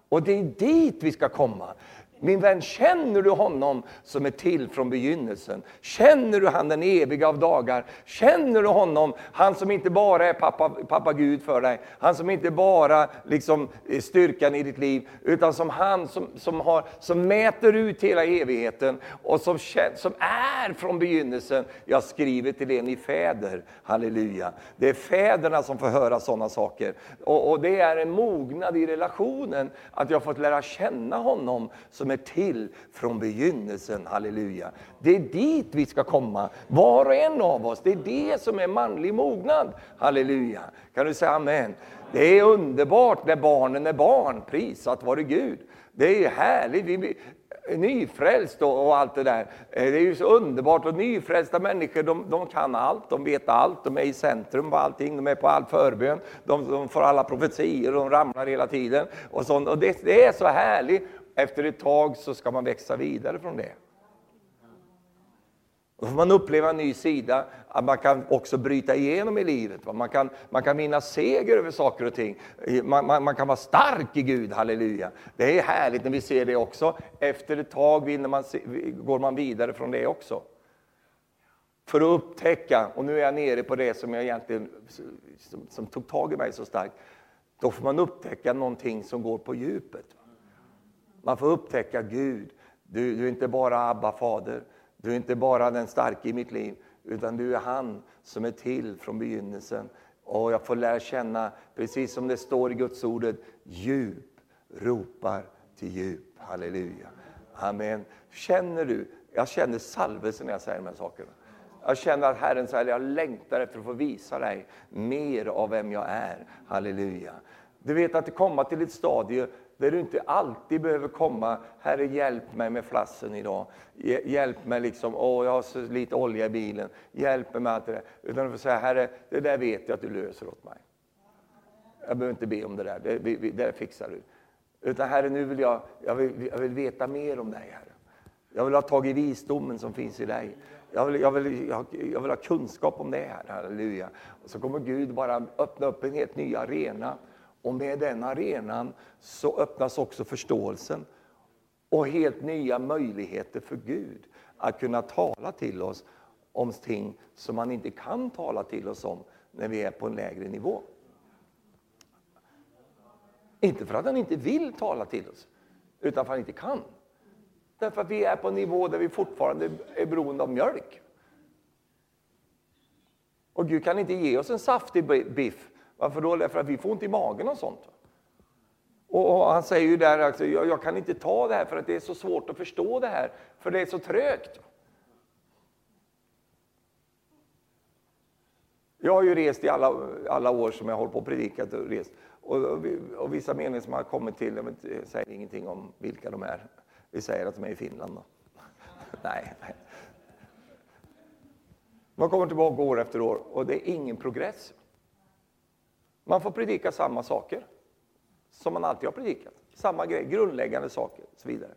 Och det är dit vi ska komma. Min vän, känner du honom som är till från begynnelsen? Känner du han den eviga av dagar? Känner du honom, han som inte bara är pappa, pappa Gud för dig, han som inte bara liksom är styrkan i ditt liv, utan som han som, som, har, som mäter ut hela evigheten och som, som är från begynnelsen. Jag skriver till er, ni fäder, halleluja. Det är fäderna som får höra sådana saker. Och, och det är en mognad i relationen, att jag fått lära känna honom som är till från begynnelsen. Halleluja. Det är dit vi ska komma, var och en av oss. Det är det som är manlig mognad. Halleluja. Kan du säga amen? Det är underbart när barnen är barn, prisat vare Gud. Det är härligt. Vi, nyfrälst och, allt det där. Eh, det är ju så underbart. Och nyfrälsta människor de, de, kan allt, de vet allt, de är i centrum på allting, de är på all förbön, de, de får alla profetier, de ramlar hela tiden. Och, sånt. och det, det är så härligt. Efter ett tag så ska man växa vidare från det. Då får man uppleva en ny sida, att man kan också bryta igenom i livet. Man kan, man kan vinna seger över saker och ting. Man, man, man, kan vara stark i Gud, halleluja. Det är härligt när vi ser det också. Efter ett tag vinner man, går man vidare från det också. För att upptäcka, och nu är jag nere på det som jag egentligen som, som tog tag i mig så starkt. Då får man upptäcka någonting som går på djupet. Man får upptäcka Gud. Du, du är inte bara Abba fader, du är inte bara den starka i mitt liv, utan du är han som är till från begynnelsen. Och jag får lära känna, precis som det står i Guds ordet, djup ropar till djup. Halleluja. Amen. Känner du? Jag känner salvelsen när jag säger de här sakerna. Jag känner att Herren säger jag längtar efter att få visa dig mer av vem jag är. Halleluja. Du vet att det kommer till ett stadie där du inte alltid behöver komma, Herre hjälp mig med flassen idag. Hjälp mig liksom, åh jag har så lite olja i bilen. Hjälp mig med allt det där. Utan du får säga, Herre det där vet jag att du löser åt mig. Jag behöver inte be om det där, det, vi, vi, det där fixar du. Utan Herre nu vill jag, jag vill, jag vill veta mer om dig Herre. Jag vill ha tag i visdomen som finns i dig. Jag vill, jag, vill, jag, jag vill ha kunskap om det här, halleluja. Och så kommer Gud bara öppna upp en helt ny arena och med den arenan så öppnas också förståelsen och helt nya möjligheter för Gud att kunna tala till oss om ting som man inte kan tala till oss om när vi är på en lägre nivå. Inte för att han inte vill tala till oss, utan för att han inte kan. Därför att vi är på en nivå där vi fortfarande är beroende av mjölk. Och Gud kan inte ge oss en saftig biff varför då? Därför att vi får ont i magen och sånt. Och, han säger ju där att jag, jag, kan inte ta det här för att det är så svårt att förstå det här, för det är så trögt. Jag har ju rest i alla, alla år som jag har hållit på och predikat och rest. Och, och, och vissa meningar som har kommit till, jag, vet, säger ingenting om vilka de är. Vi säger att de är i Finland då. nej, nej. Man kommer tillbaka år efter år och det är ingen progress. Man får predika samma saker som man alltid har predikat. Samma grej, grundläggande saker och så vidare.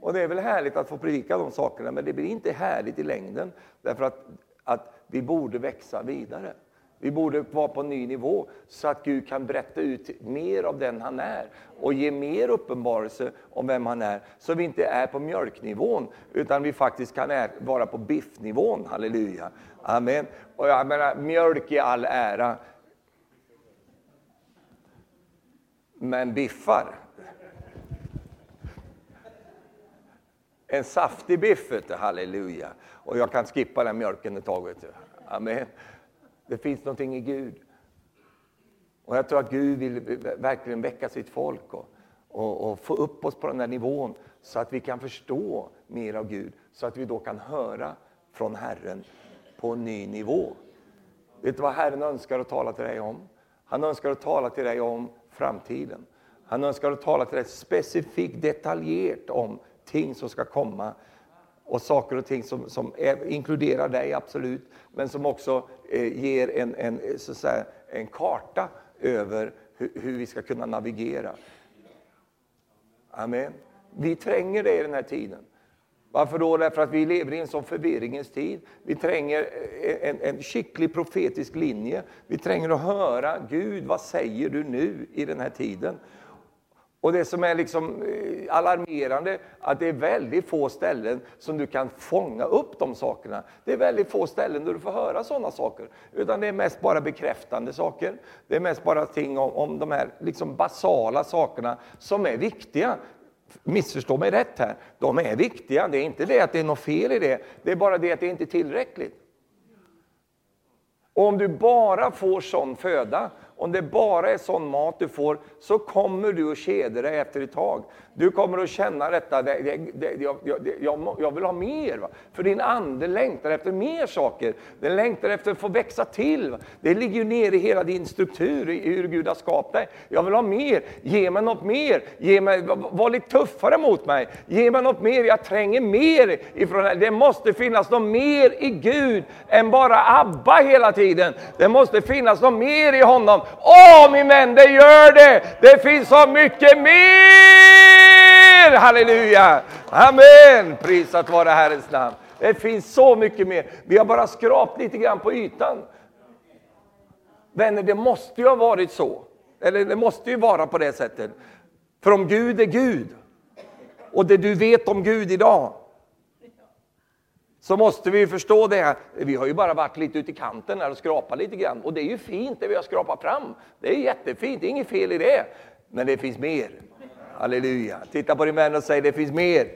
Och det är väl härligt att få predika de sakerna, men det blir inte härligt i längden. Därför att, att vi borde växa vidare. Vi borde vara på en ny nivå så att Gud kan berätta ut mer av den han är och ge mer uppenbarelse om vem han är. Så vi inte är på mjölknivån utan vi faktiskt kan vara på biffnivån. Halleluja. Amen. Och jag menar, mjölk i all ära, men biffar. En saftig biff, vet du, halleluja. Och jag kan skippa den mjölken ett tag. Vet du. Amen. Det finns någonting i Gud. Och jag tror att Gud vill verkligen väcka sitt folk och, och, och, få upp oss på den där nivån så att vi kan förstå mer av Gud, så att vi då kan höra från Herren på en ny nivå. Vet du vad Herren önskar att tala till dig om? Han önskar att tala till dig om framtiden. Han önskar att tala till dig specifikt, detaljerat om ting som ska komma och saker och ting som, som är, inkluderar dig, absolut, men som också eh, ger en, en, så säga, en karta över hur, hur, vi ska kunna navigera. Amen. Vi tränger det i den här tiden. Varför då? Därför att vi lever i en sån förvirringens tid. Vi tränger eh, en, en skicklig profetisk linje. Vi tränger att höra, Gud vad säger du nu i den här tiden? Och det som är liksom eh, alarmerande, att det är väldigt få ställen som du kan fånga upp de sakerna. Det är väldigt få ställen där du får höra sådana saker. Utan det är mest bara bekräftande saker. Det är mest bara ting om, om de här liksom basala sakerna som är viktiga. Missförstå mig rätt här, de är viktiga. Det är inte det att det är något fel i det, det är bara det att det inte är tillräckligt. Och om du bara får sån föda, om det bara är sån mat du får, så kommer du att kedja dig efter ett tag. Du kommer att känna detta, det, det, det, jag, jag, jag, vill ha mer. Va? För din ande längtar efter mer saker. Den längtar efter att få växa till. Va? Det ligger ju nere i hela din struktur, i hur Gud har skapat dig. Jag vill ha mer, ge mig något mer. Ge mig, var lite tuffare mot mig. Ge mig något mer, jag tränger mer ifrån det. Det måste finnas något mer i Gud än bara ABBA hela tiden. Det måste finnas något mer i honom. Åh min vän, det gör det! Det finns så mycket mer! Halleluja! Amen! Prisat vare Herrens namn. Det finns så mycket mer. Vi har bara skrapat lite grann på ytan. Vänner, det måste ju ha varit så. Eller det måste ju vara på det sättet. För om Gud är Gud, och det du vet om Gud idag, så måste vi förstå det. Vi har ju bara varit lite ute i kanten här och skrapat lite grann. Och det är ju fint det vi har skrapat fram. Det är jättefint, det är inget fel i det. Men det finns mer. Halleluja. Titta på din vän och säg det finns mer.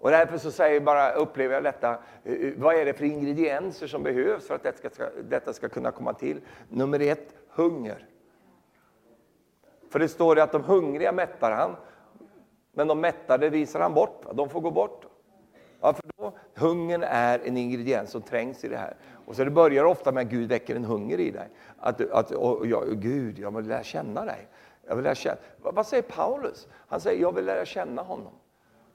Och därför så säger bara, upplever jag detta, eh, eh, vad är det för ingredienser som behövs för att detta ska, detta ska kunna komma till? Nummer ett, hunger. För det står att de hungriga mättar han, men de mättade visar han bort. De får gå bort. Ja, för då, hungern är en ingrediens som trängs i det här. Och så det börjar ofta med att Gud väcker en hunger i dig. Att, att och, ja, Gud, jag vill lära känna dig. Jag vill lära känna. Vad säger Paulus? Han säger, jag vill lära känna honom.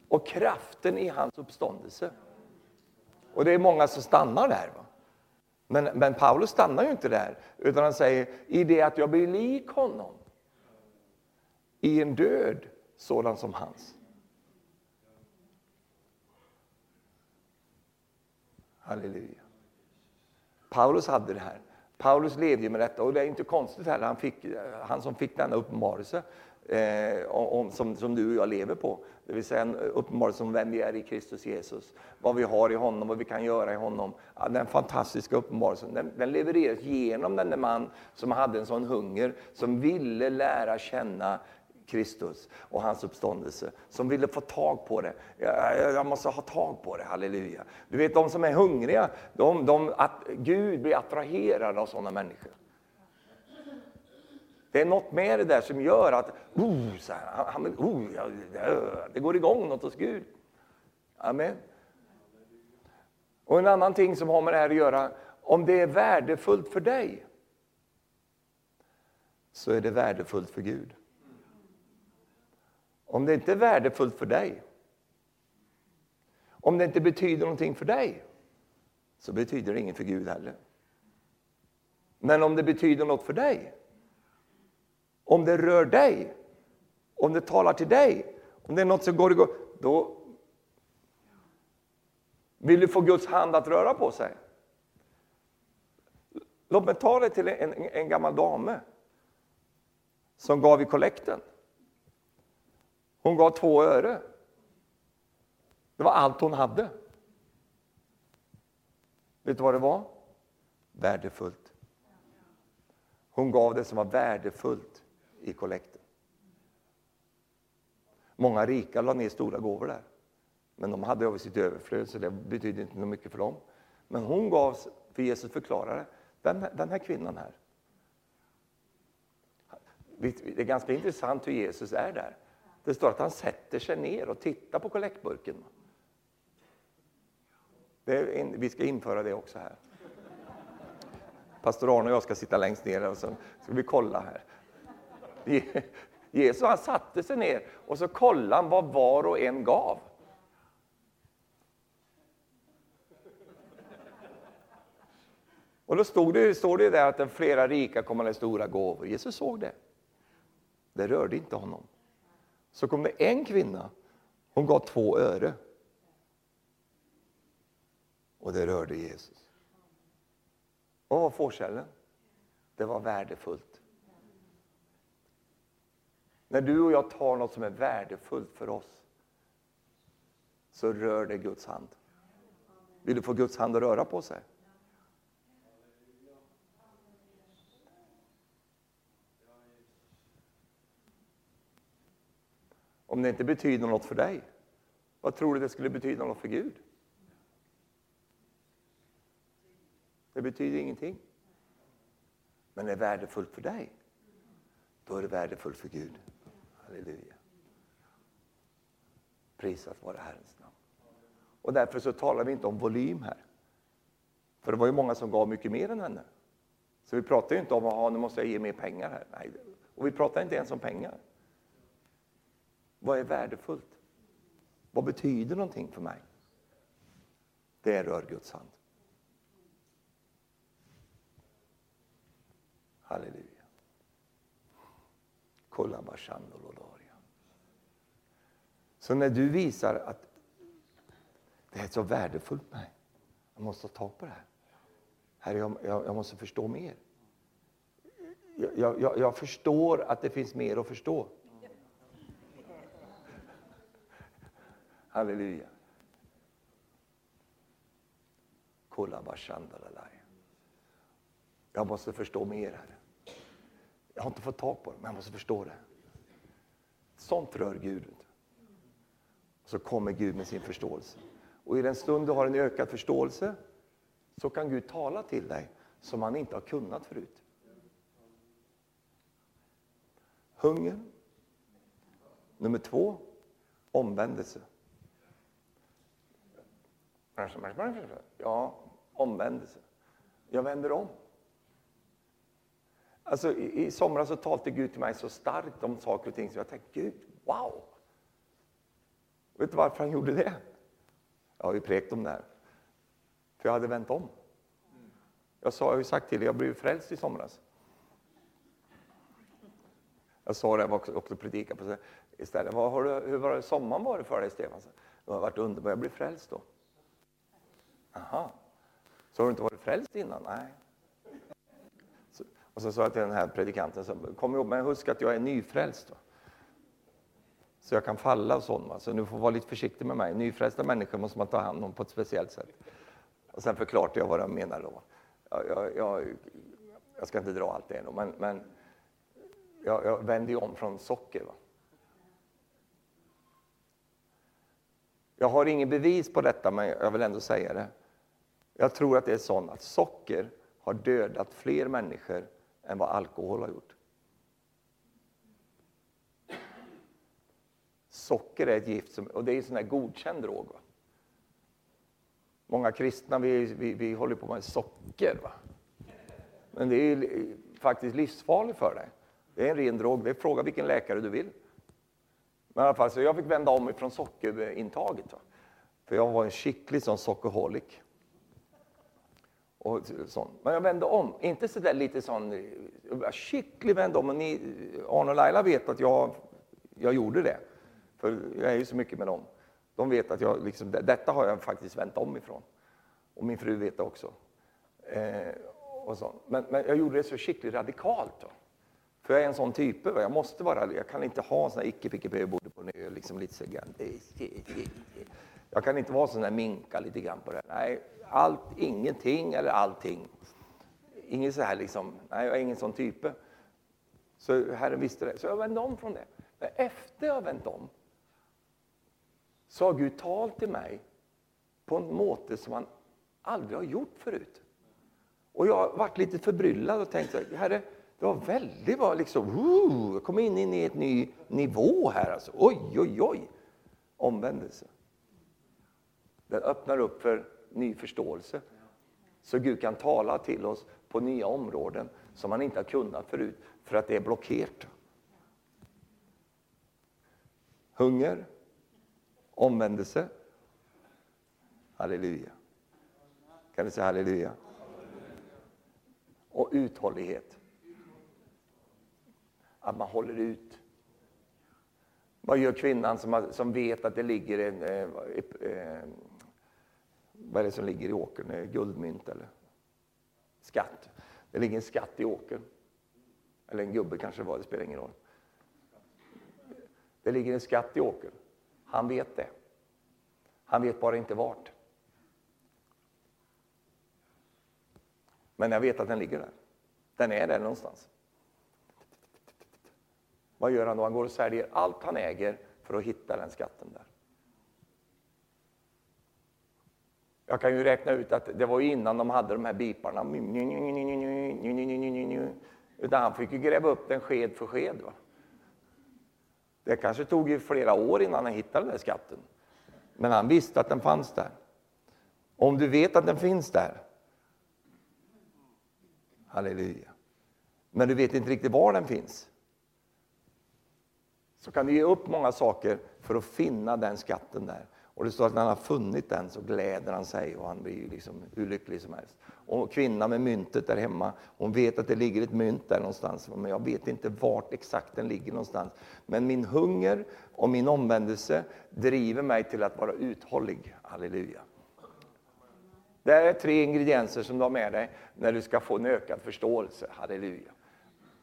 Och kraften i hans uppståndelse. Och det är många som stannar där. Va? Men, men Paulus stannar ju inte där, utan han säger, i det att jag blir lik honom i en död sådan som hans. Halleluja. Paulus hade det här. Paulus levde med detta och det är inte konstigt heller. Han, fick, han som fick denna uppenbarelse eh, om, som, som du och jag lever på. Det vill säga en uppenbarelse om vem vi är i Kristus Jesus. Vad vi har i honom, vad vi kan göra i honom. Ja, den fantastiska uppenbarelsen den, den levereras genom den man som hade en sån hunger, som ville lära känna Kristus och hans uppståndelse, som ville få tag på det. Jag måste ha tag på det, halleluja. Du vet de som är hungriga, de, de, att Gud blir attraherad av sådana människor. Det är något med det där som gör att oh, så här, han, oh, det går igång något hos Gud. Amen. Och en annan ting som har med det här att göra, om det är värdefullt för dig, så är det värdefullt för Gud. Om det inte är värdefullt för dig, om det inte betyder någonting för dig, så betyder det inget för Gud heller. Men om det betyder något för dig, om det rör dig, om det talar till dig, om det är något som går igång, då vill du få Guds hand att röra på sig. Låt mig ta det till en, en, en gammal dame som gav i kollekten. Hon gav två öre. Det var allt hon hade. Vet du vad det var? Värdefullt. Hon gav det som var värdefullt i kollekten. Många rika la ner stora gåvor där. Men de hade över sitt överflöd, så det betydde inte mycket för dem. Men hon gav, för Jesus förklarade, den, den här kvinnan här. Det är ganska intressant hur Jesus är där. Det står att han sätter sig ner och tittar på kollektburken. En, vi ska införa det också här. Pastor Arne och jag ska sitta längst ner och så ska vi kolla här. Jesus han satte sig ner och så kollade han vad var och en gav. Och då stod det, står det där att den flera rika kommer med stora gåvor. Jesus såg det. Det rörde inte honom så kom det en kvinna, hon gav två öre. Och det rörde Jesus. Vad var fårkällen? Det var värdefullt. När du och jag tar något som är värdefullt för oss så rör det Guds hand. Vill du få Guds hand att röra på sig? Om det inte betyder något för dig, vad tror du det skulle betyda något för Gud? Det betyder ingenting. Men är det värdefullt för dig, då är det värdefullt för Gud. Halleluja. Prisat vare Herrens namn. Och därför så talar vi inte om volym här. För det var ju många som gav mycket mer än henne. Så vi pratar ju inte om att nu måste jag ge mer pengar här. Nej. Och vi pratar inte ens om pengar. Vad är värdefullt? Vad betyder någonting för mig? Det rör Guds hand. Halleluja. Så när du visar att det är så värdefullt för mig, jag måste ta tag på det här. Herre, jag, jag, jag måste förstå mer. Jag, jag, jag förstår att det finns mer att förstå. Halleluja. Jag måste förstå mer, här. Jag har inte fått tag på det, men jag måste förstå det. Sånt rör Gud. Så kommer Gud med sin förståelse. Och i den stund du har en ökad förståelse så kan Gud tala till dig som han inte har kunnat förut. Hunger. Nummer två, omvändelse. Ja, omvändelse. Jag vänder om. Alltså, i, I somras så talade Gud till mig så starkt om saker och ting så jag tänkte, Gud, wow! Vet du varför han gjorde det? Jag har ju prekt om det här. För jag hade vänt om. Jag, sa, jag har ju sagt till dig, jag blev frälst i somras. Jag sa det, jag var också, också predikade på istället. Vad har du, hur var det sommaren varit för dig, Stefan? Det har varit underbart, jag blev frälst då. Aha. Så har du inte varit frälst innan? Nej. Så, och så sa jag till den här predikanten, så, kom ihåg, men husk att jag är nyfrälst. Då. Så jag kan falla och sånt. Så nu får vara lite försiktig med mig. Nyfrälsta människor måste man ta hand om på ett speciellt sätt. Och sen förklarade jag vad jag menar då. Jag, jag, jag, jag ska inte dra allt det, då, men, men jag, jag vände om från socker. Va? Jag har ingen bevis på detta, men jag vill ändå säga det. Jag tror att det är så att socker har dödat fler människor än vad alkohol har gjort. Socker är ett gift som, och det är en sån här godkänd drog. Va? Många kristna vi, vi, vi håller på med socker. Va? Men det är faktiskt livsfarligt för dig. Det är en ren drog. Det är fråga vilken läkare du vill. Men i alla fall, så jag fick vända om ifrån sockerintaget. Va? För jag var en skicklig sån sockerholic. Och sånt. Men jag vände om, inte så där lite sån, skicklig vände om. Och ni, Arne och Laila vet att jag, jag gjorde det. För jag är ju så mycket med dem. De vet att jag, liksom, detta har jag faktiskt vänt om ifrån. Och min fru vet det också. Eh, och så. Men, men, jag gjorde det så skickligt radikalt. Då. För jag är en sån typ. Jag måste vara, jag kan inte ha såna här icke picke på en ö, liksom lite så Jag kan inte vara sån där minka lite grann på det. Nej, allt, ingenting eller allting. Ingen så här liksom, nej jag är ingen sån type. Så Herren visste det, så jag vände om från det. Men efter jag vänt om så har Gud talat till mig på en måte som han aldrig har gjort förut. Och jag har varit lite förbryllad och tänkt, Herre, det var väldigt bra, liksom, uh, jag kom in i en ny nivå här. Alltså. Oj, oj, oj! Omvändelse. Den öppnar upp för ny förståelse. Så Gud kan tala till oss på nya områden som han inte har kunnat förut, för att det är blockerat. Hunger, omvändelse. Halleluja. Kan du säga halleluja? Och uthållighet. Att man håller ut. Vad gör kvinnan som, har, som vet att det ligger en... Eh, eh, vad är det som ligger i åkern? Guldmynt eller? skatt. Det ligger en skatt i åkern. Eller en gubbe kanske det var, det spelar ingen roll. Det ligger en skatt i åkern. Han vet det. Han vet bara inte vart. Men jag vet att den ligger där. Den är där någonstans. Vad gör han då? Han går och säljer allt han äger för att hitta den skatten där. Jag kan ju räkna ut att det var innan de hade de här biparna. Utan han fick ju gräva upp den sked för sked. Va? Det kanske tog ju flera år innan han hittade den där skatten. Men han visste att den fanns där. Om du vet att den finns där, halleluja, men du vet inte riktigt var den finns, så kan du ge upp många saker för att finna den skatten där. Och det står att när han har funnit den så gläder han sig och han blir liksom hur lycklig som helst. Och kvinnan med myntet där hemma, hon vet att det ligger ett mynt där någonstans, men jag vet inte vart exakt den ligger någonstans. Men min hunger och min omvändelse driver mig till att vara uthållig. Halleluja. Det här är tre ingredienser som du har med dig när du ska få en ökad förståelse. Halleluja.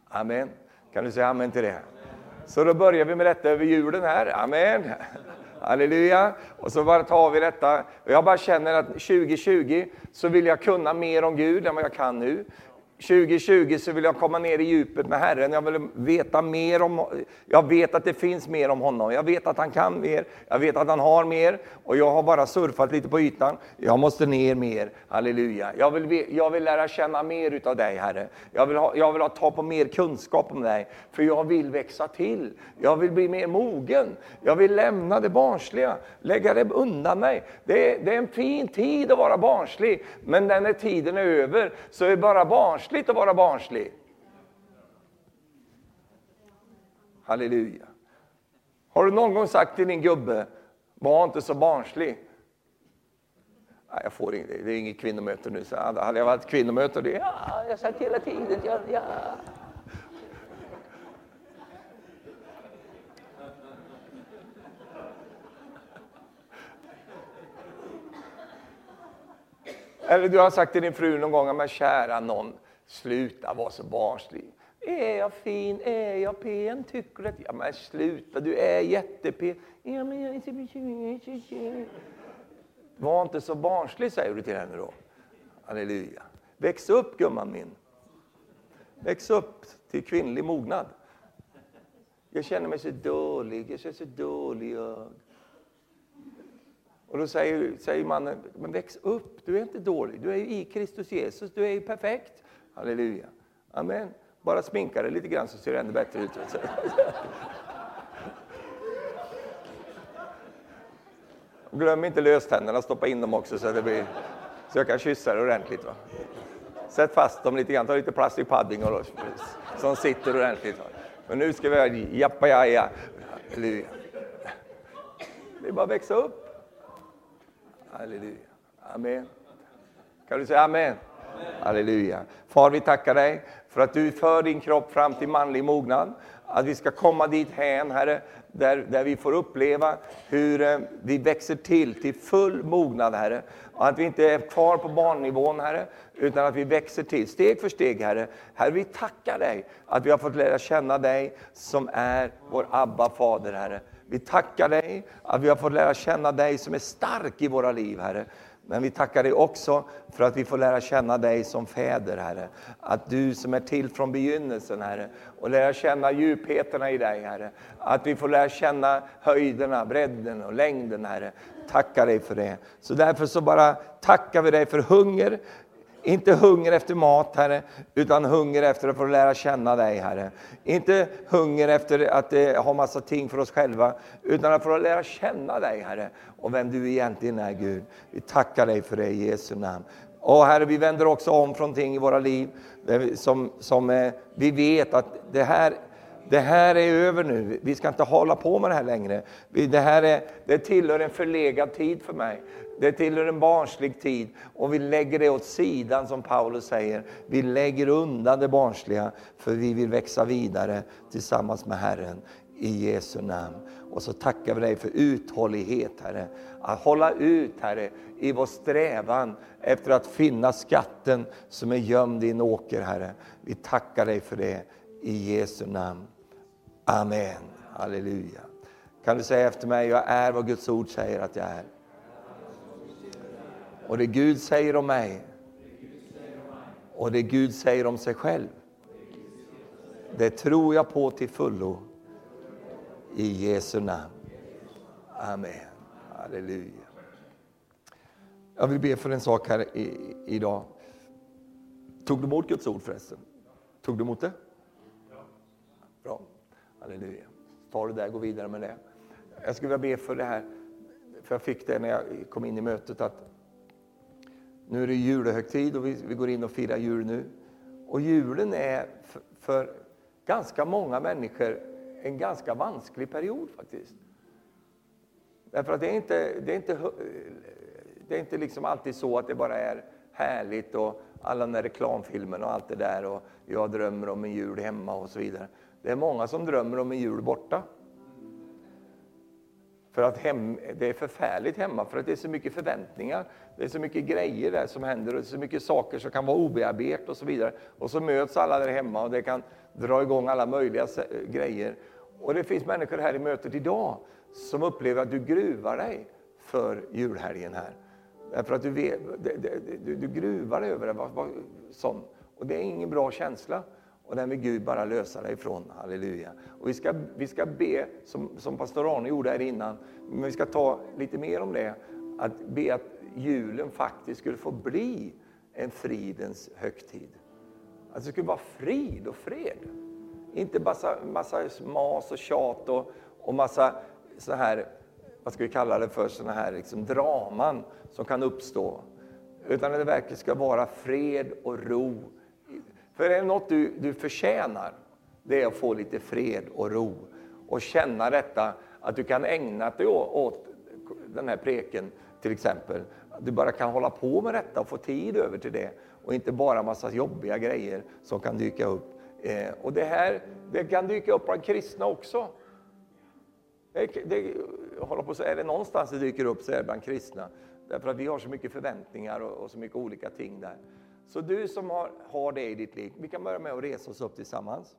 Amen. Kan du säga amen till det? Så då börjar vi med detta över julen här. Amen. Halleluja. Och så bara tar vi detta. Jag bara känner att 2020 så vill jag kunna mer om Gud än vad jag kan nu. 2020 så vill jag komma ner i djupet med Herren. Jag vill veta mer om, jag vet att det finns mer om honom. Jag vet att han kan mer, jag vet att han har mer och jag har bara surfat lite på ytan. Jag måste ner mer, halleluja. Jag vill, jag vill lära känna mer utav dig Herre. Jag vill, ha, jag vill ha, ta på mer kunskap om dig, för jag vill växa till. Jag vill bli mer mogen. Jag vill lämna det barnsliga, lägga det undan mig. Det är, det är en fin tid att vara barnslig, men när tiden är över så är bara barnslig barnsligt att vara barnslig. Halleluja. Har du någon gång sagt till din gubbe, var inte så barnslig? Nej, jag får inget, det är inget kvinnomöte nu. Så hade jag varit kvinnomöte, det, ja, jag sagt hela tiden, ja, ja. Eller du har sagt till din fru någon gång, men kära någon, Sluta vara så barnslig. Är jag fin? Är jag pen? Tycker du att... Ja, men sluta, du är jättepen. Ja, men jag är så... Var inte så barnslig, säger du till henne då. Halleluja. Väx upp, gumman min. Väx upp till kvinnlig mognad. Jag känner mig så dålig, jag känner så dålig jag. Och då säger, säger mannen, men väx upp, du är inte dålig, du är i Kristus Jesus, du är ju perfekt. Halleluja. Amen. Bara sminka dig lite grann så ser det ännu bättre ut. Glöm inte löständerna, stoppa in dem också så, det blir, så jag kan kyssa dig ordentligt. Va? Sätt fast dem lite grann, ta lite plastic padding och, som sitter ordentligt. Va? Men nu ska vi göra ja, ja. Halleluja. Det är bara att växa upp. Halleluja. Amen. Kan du säga amen? Halleluja. Far, vi tackar dig för att du för din kropp fram till manlig mognad. Att vi ska komma dit hän, Herre, där, där vi får uppleva hur eh, vi växer till, till full mognad, Herre. Och att vi inte är kvar på barnnivån, Herre, utan att vi växer till, steg för steg, Herre. Herre, vi tackar dig att vi har fått lära känna dig som är vår Abba, Fader, Herre. Vi tackar dig att vi har fått lära känna dig som är stark i våra liv, Herre. Men vi tackar dig också för att vi får lära känna dig som fäder, Herre. Att du som är till från begynnelsen, Herre, och lära känna djupheterna i dig, Herre. Att vi får lära känna höjderna, bredden och längden, Herre. Tackar dig för det. Så därför så bara tackar vi dig för hunger, inte hunger efter mat, Herre, utan hunger efter att få lära känna dig, Herre. Inte hunger efter att eh, ha massa ting för oss själva, utan att få lära känna dig, Herre, och vem du egentligen är, Gud. Vi tackar dig för det i Jesu namn. Och Herre, vi vänder också om från ting i våra liv eh, som, som eh, vi vet att det här det här är över nu, vi ska inte hålla på med det här längre. Det här är, det tillhör en förlegad tid för mig. Det tillhör en barnslig tid och vi lägger det åt sidan som Paulus säger. Vi lägger undan det barnsliga för vi vill växa vidare tillsammans med Herren. i Jesu namn. Och så tackar vi dig för uthållighet, Herre. Att hålla ut, Herre, i vår strävan efter att finna skatten som är gömd i en åker, Herre. Vi tackar dig för det i Jesu namn. Amen. Halleluja. Kan du säga efter mig, jag är vad Guds ord säger att jag är. Och det Gud säger om mig, och det Gud säger om sig själv, det tror jag på till fullo. I Jesu namn. Amen. Halleluja. Jag vill be för en sak här i, idag. Tog du emot Guds ord förresten? Tog du emot det? Bra. Halleluja. Ta det där, gå vidare med det. Jag skulle vilja be för det här, för jag fick det när jag kom in i mötet att nu är det julehögtid och vi, vi går in och firar jul nu. Och julen är för, för ganska många människor en ganska vansklig period faktiskt. Därför att det är inte, det är inte, det är inte liksom alltid så att det bara är härligt och alla de där reklamfilmerna och allt det där och jag drömmer om en jul hemma och så vidare. Det är många som drömmer om en jul borta. För att hem, det är förfärligt hemma, för att det är så mycket förväntningar. Det är så mycket grejer där som händer och så mycket saker som kan vara obearbetat och så vidare. Och så möts alla där hemma och det kan dra igång alla möjliga eh, grejer. Och det finns människor här i mötet idag som upplever att du gruvar dig för julhelgen här. Därför att du, vet, du, du gruvar dig över det. Sån. Och det är ingen bra känsla. Och den vill Gud bara lösa dig ifrån. Halleluja. Och vi ska, vi ska be, som, som pastor Arne gjorde här innan, men vi ska ta lite mer om det. Att be att julen faktiskt skulle få bli en fridens högtid. Att det skulle vara frid och fred. Inte massa, massa mas och tjat och, och massa så här, vad ska vi kalla det för, såna här liksom draman som kan uppstå. Utan att det verkligen ska vara fred och ro. För är det något du, du förtjänar, det är att få lite fred och ro. Och känna detta, att du kan ägna dig åt den här preken till exempel. Du bara kan hålla på med detta och få tid över till det. Och inte bara massa jobbiga grejer som kan dyka upp. Eh, och det här det kan dyka upp bland kristna också. Det, det, håller på så, är det någonstans det dyker upp så är det bland kristna. Därför att vi har så mycket förväntningar och, och så mycket olika ting där. Så du som har, har det i ditt liv, vi kan börja med att resa oss upp tillsammans.